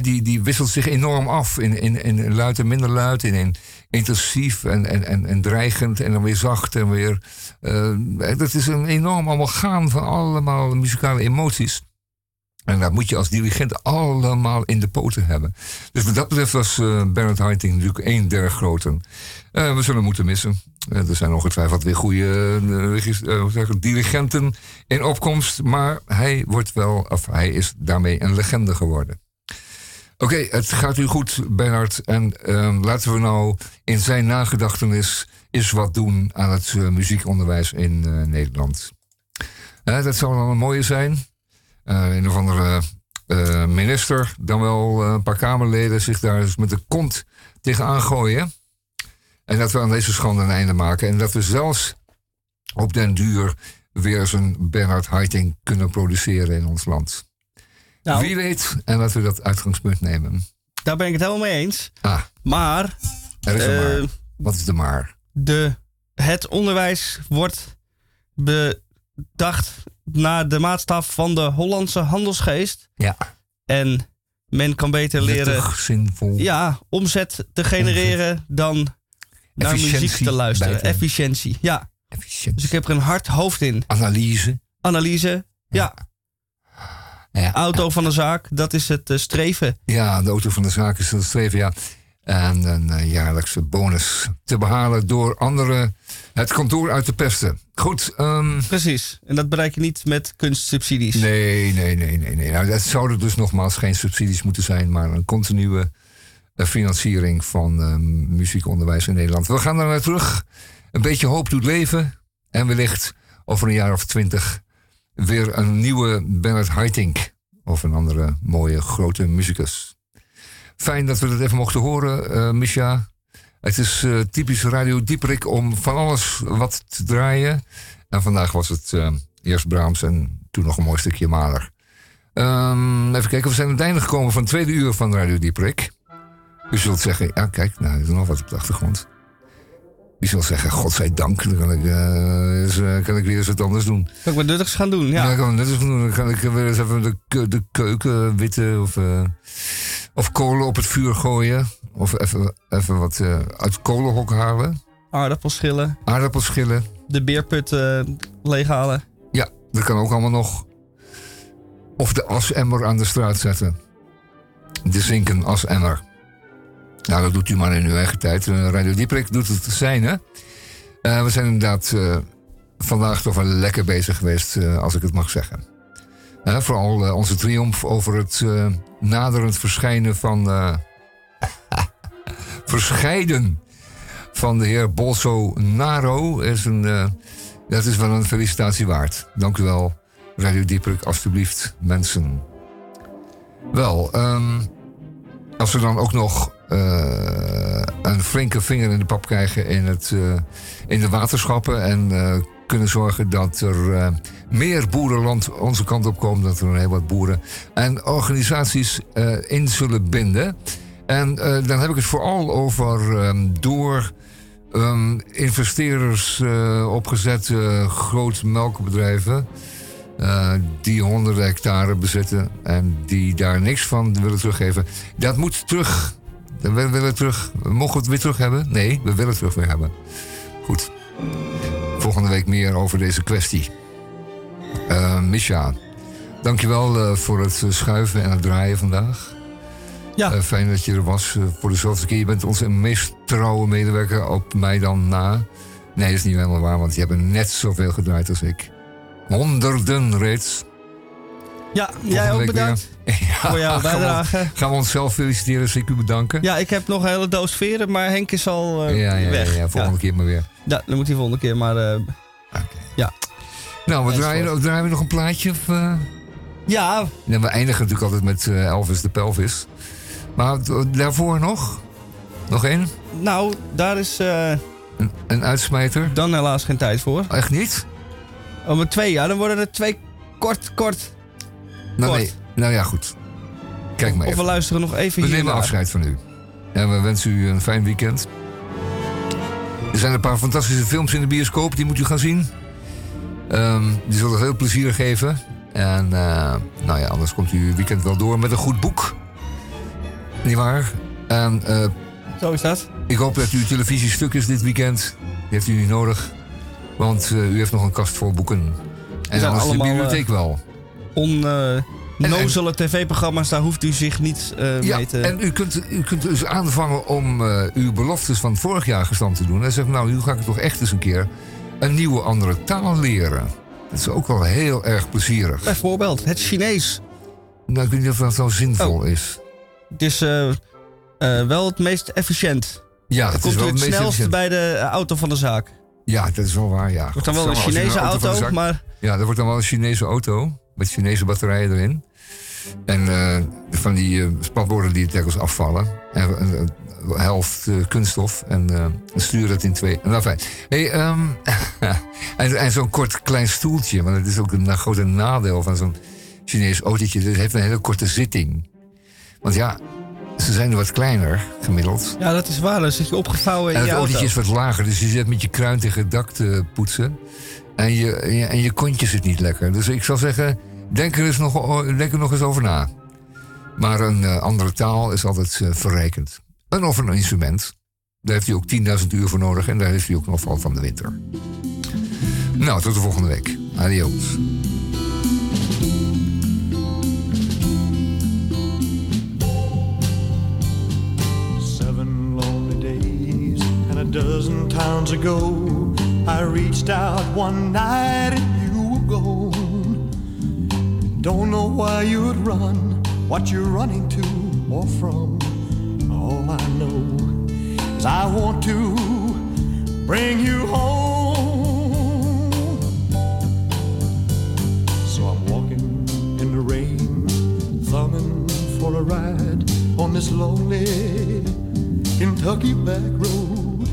Die, die wisselt zich enorm af in, in, in luid en minder luid, in, in intensief en, en, en, en dreigend en dan weer zacht en weer. eh, dat is een enorm allemaal gaan van allemaal muzikale emoties. En dat moet je als dirigent allemaal in de poten hebben. Dus wat dat betreft was eh Bernard Haitink natuurlijk één der groten. Eh, we zullen moeten missen. Eh, er zijn ongetwijfeld weer goede dirigenten in opkomst. Maar hij wordt wel, of hij is daarmee een legende geworden. Oké, het gaat u goed, Bernard. En ehm, laten we nou in zijn nagedachtenis eens wat doen aan het muziekonderwijs in Nederland. Dat zou wel een mooie zijn. Eh, een of andere eh, minister, dan wel eh, een paar Kamerleden zich daar eens met de kont tegenaan gooien. En dat we aan deze schande een einde maken. En dat we zelfs op den duur weer eens een Bernard Haitink kunnen produceren in ons land. Nou. Wie weet, en laten we dat uitgangspunt nemen. Daar ben ik het helemaal mee eens. Ah, Maar er is een maar. Wat is de maar? de, het onderwijs wordt bedacht naar de maatstaf van de Hollandse handelsgeest. Ja. En men kan beter leren zinvol. ja, omzet te genereren dan naar Efficiëntie muziek te luisteren. Efficiëntie, ja. Dus ik heb er een hard hoofd in. Analyse. Analyse, ja. Ja. Auto van de zaak, dat is het eh, streven. Ja, de auto van de zaak is dat streven, ja. En een eh, jaarlijkse bonus te behalen door anderen het kantoor uit te pesten. Goed. ehm, Precies. En dat bereik je niet met kunstsubsidies. Nee, nee, nee, nee. nee. Nou, dat zouden dus nogmaals geen subsidies moeten zijn, maar een continue eh, financiering van ehm, muziekonderwijs in Nederland. We gaan daar naar terug. Een beetje hoop doet leven. En wellicht over een jaar of twintig weer een nieuwe Bernard Haitink. Of een andere mooie grote muzikus. Fijn dat we dat even mochten horen, eh Misha. Het is eh, typisch Radio Dieperik om van alles wat te draaien. En vandaag was het eh, eerst Brahms en toen nog een mooi stukje Mahler. Ehm, even kijken, we zijn aan het einde gekomen van het tweede uur van Radio Dieperik. U zult zeggen, ja kijk, nou, er is nog wat op de achtergrond. U zult zeggen, godzijdank, dan kan ik, eens, kan ik weer eens wat anders doen. Kan ik wat nuttigs gaan doen, ja. Ik kan net eens doen. Dan kan ik weer eens even de, ke- de keuken witten of, of kolen op het vuur gooien. Of even, even wat eh, uit kolenhok halen. Aardappelschillen, Aardappelschillen. de beerput eh, leeghalen. Ja, dat kan ook allemaal nog. Of de asemmer aan de straat zetten. De zinken asemmer. Nou, dat doet u maar in uw eigen tijd. Eh, Radio Dieprik doet het zijn, hè? We zijn inderdaad vandaag toch wel lekker bezig geweest, als ik het mag zeggen. Vooral eh, onze triomf over het eh, naderend verschijnen van... eh, (laughs) verscheiden van de heer Bolsonaro is een... dat is wel een felicitatie waard. Dank u wel, Radio Dieprik, alstublieft, mensen. Wel, ehm, als we dan ook nog een flinke vinger in de pap krijgen in, het, in de waterschappen en kunnen zorgen dat er meer boerenland onze kant op komt, dat er een heel wat boeren en organisaties eh, in zullen binden. En eh, dan heb ik het vooral over ehm, door ehm, investeerders eh, opgezette grote melkbedrijven. die honderden hectare bezitten en die daar niks van willen teruggeven. Dat moet terug. We willen terug. Mogen we het weer terug hebben? Nee, we willen het terug weer hebben. Goed. Volgende week meer over deze kwestie. Eh Misha, dankjewel eh voor het eh, schuiven en het draaien vandaag. Ja. Fijn dat je er was voor de zoveelste keer. Je bent onze meest trouwe medewerker op mij dan na. Nee, dat is niet helemaal waar, want je hebt net zoveel gedraaid als ik. Honderden reeds. Ja, jij ook bedankt. (laughs) Ja, voor jouw gaan we- bijdrage. Gaan we onszelf feliciteren, zie ik u bedanken. Ja, ik heb nog een hele doos veren, maar Henk is al eh, ja, ja, weg. ja, volgende keer maar weer. Ja, dan moet hij volgende keer maar... eh, ja. Nou, we draaien, draaien we nog een plaatje? Of, eh? Ja, En we eindigen natuurlijk altijd met eh, Elvis de Pelvis. Maar daarvoor nog? Nog één? nou, daar is eh, Een, een uitsmijter? dan helaas geen tijd voor. Echt niet? Oh, maar twee, ja, dan worden er twee kort, kort. Nou, Kort. nee. nou ja, goed. Kijk maar Of we even. luisteren nog even We nemen afscheid van u. En we wensen u een fijn weekend. Er zijn een paar fantastische films in de bioscoop, die moet u gaan zien. Ehm, die zullen heel plezier geven. En eh, nou ja, anders komt u uw weekend wel door met een goed boek. Niet waar? En eh, Zo is dat. ik hoop dat uw televisie stuk is dit weekend. Die heeft u niet nodig. Want eh, u heeft nog een kast vol boeken. En dan is de bibliotheek wel. Onnozele tv-programma's, daar hoeft u zich niet Ja, mee te... en u kunt, u kunt dus aanvangen om uw beloftes van vorig jaar gestand te doen. En zeggen, nou, nu ga ik toch echt eens een keer een nieuwe andere taal leren. Dat is ook wel heel erg plezierig. Bijvoorbeeld, het Chinees. Nou, ik weet niet of dat zo zinvol Oh. is. Het is eh, eh, wel het meest efficiënt. Ja, het is komt u wel het het snelst bij de auto van de zaak. Ja, dat is wel waar, ja. Het wordt dan wel een Chinese auto, zak- maar Ja, dat wordt dan wel een Chinese auto. Met Chinese batterijen erin. En eh, van die eh, spatborden die telkens afvallen. En helft eh, kunststof. En eh stuur het in twee. Nou, fijn. Hey, ehm, (laughs) en en zo'n kort klein stoeltje. Want het is ook een grote nadeel van zo'n Chinees autootje. Het heeft een hele korte zitting. Want ja, ze zijn wat kleiner gemiddeld. ja, dat is waar. Dan zit je opgevouwen in En je het auto. autootje is wat lager, dus je zit met je kruin tegen het dak te poetsen. En je, en je, en je kontje zit niet lekker. Dus ik zou zeggen, denk er, eens nog, denk er nog eens over na. Maar een eh, andere taal is altijd eh, verrijkend. En of een instrument. Daar heeft u ook 10.000 uur voor nodig en daar heeft u ook nog van van de winter. Nou, tot de volgende week. Adios. Seven lonely days and a dozen towns ago, I reached out one night and you were gone. Don't know why you'd run, what you're running to or from. All I know is I want to bring you home. So I'm walking in the rain, thumbing for a ride on this lonely Kentucky back road.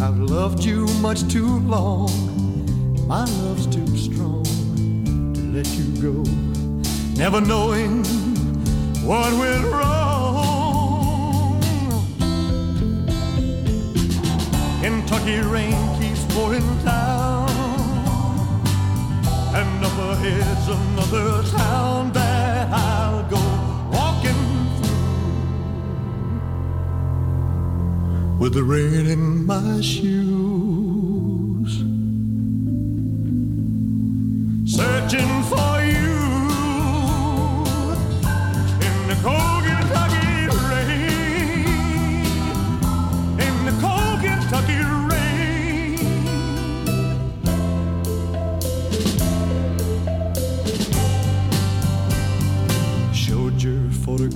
I've loved you much too long. My love's too strong to let you go. Never knowing what went wrong. Kentucky rain keeps pouring down. And up ahead's another town that I'll go walking through with the rain in my shoes. Searching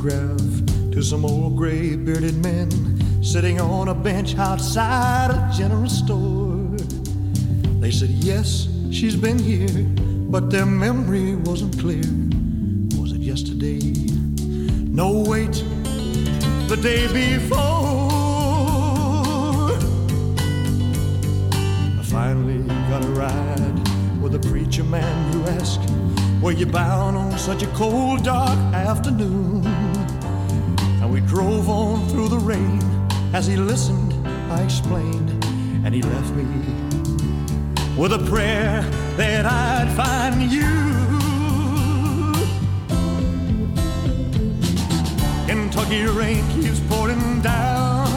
to some old gray bearded men sitting on a bench outside a general store. They said, Yes, she's been here, but their memory wasn't clear. Was it yesterday? No, wait, the day before. I finally got a ride with a preacher man who asked, Were you bound on such a cold, dark afternoon? Drove on through the rain. As he listened, I explained, and he left me with a prayer that I'd find you. Kentucky rain keeps pouring down,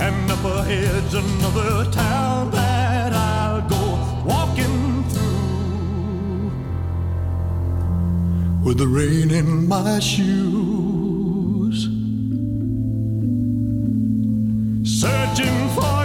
and up ahead's another town that I'll go walking through with the rain in my shoes, virgin for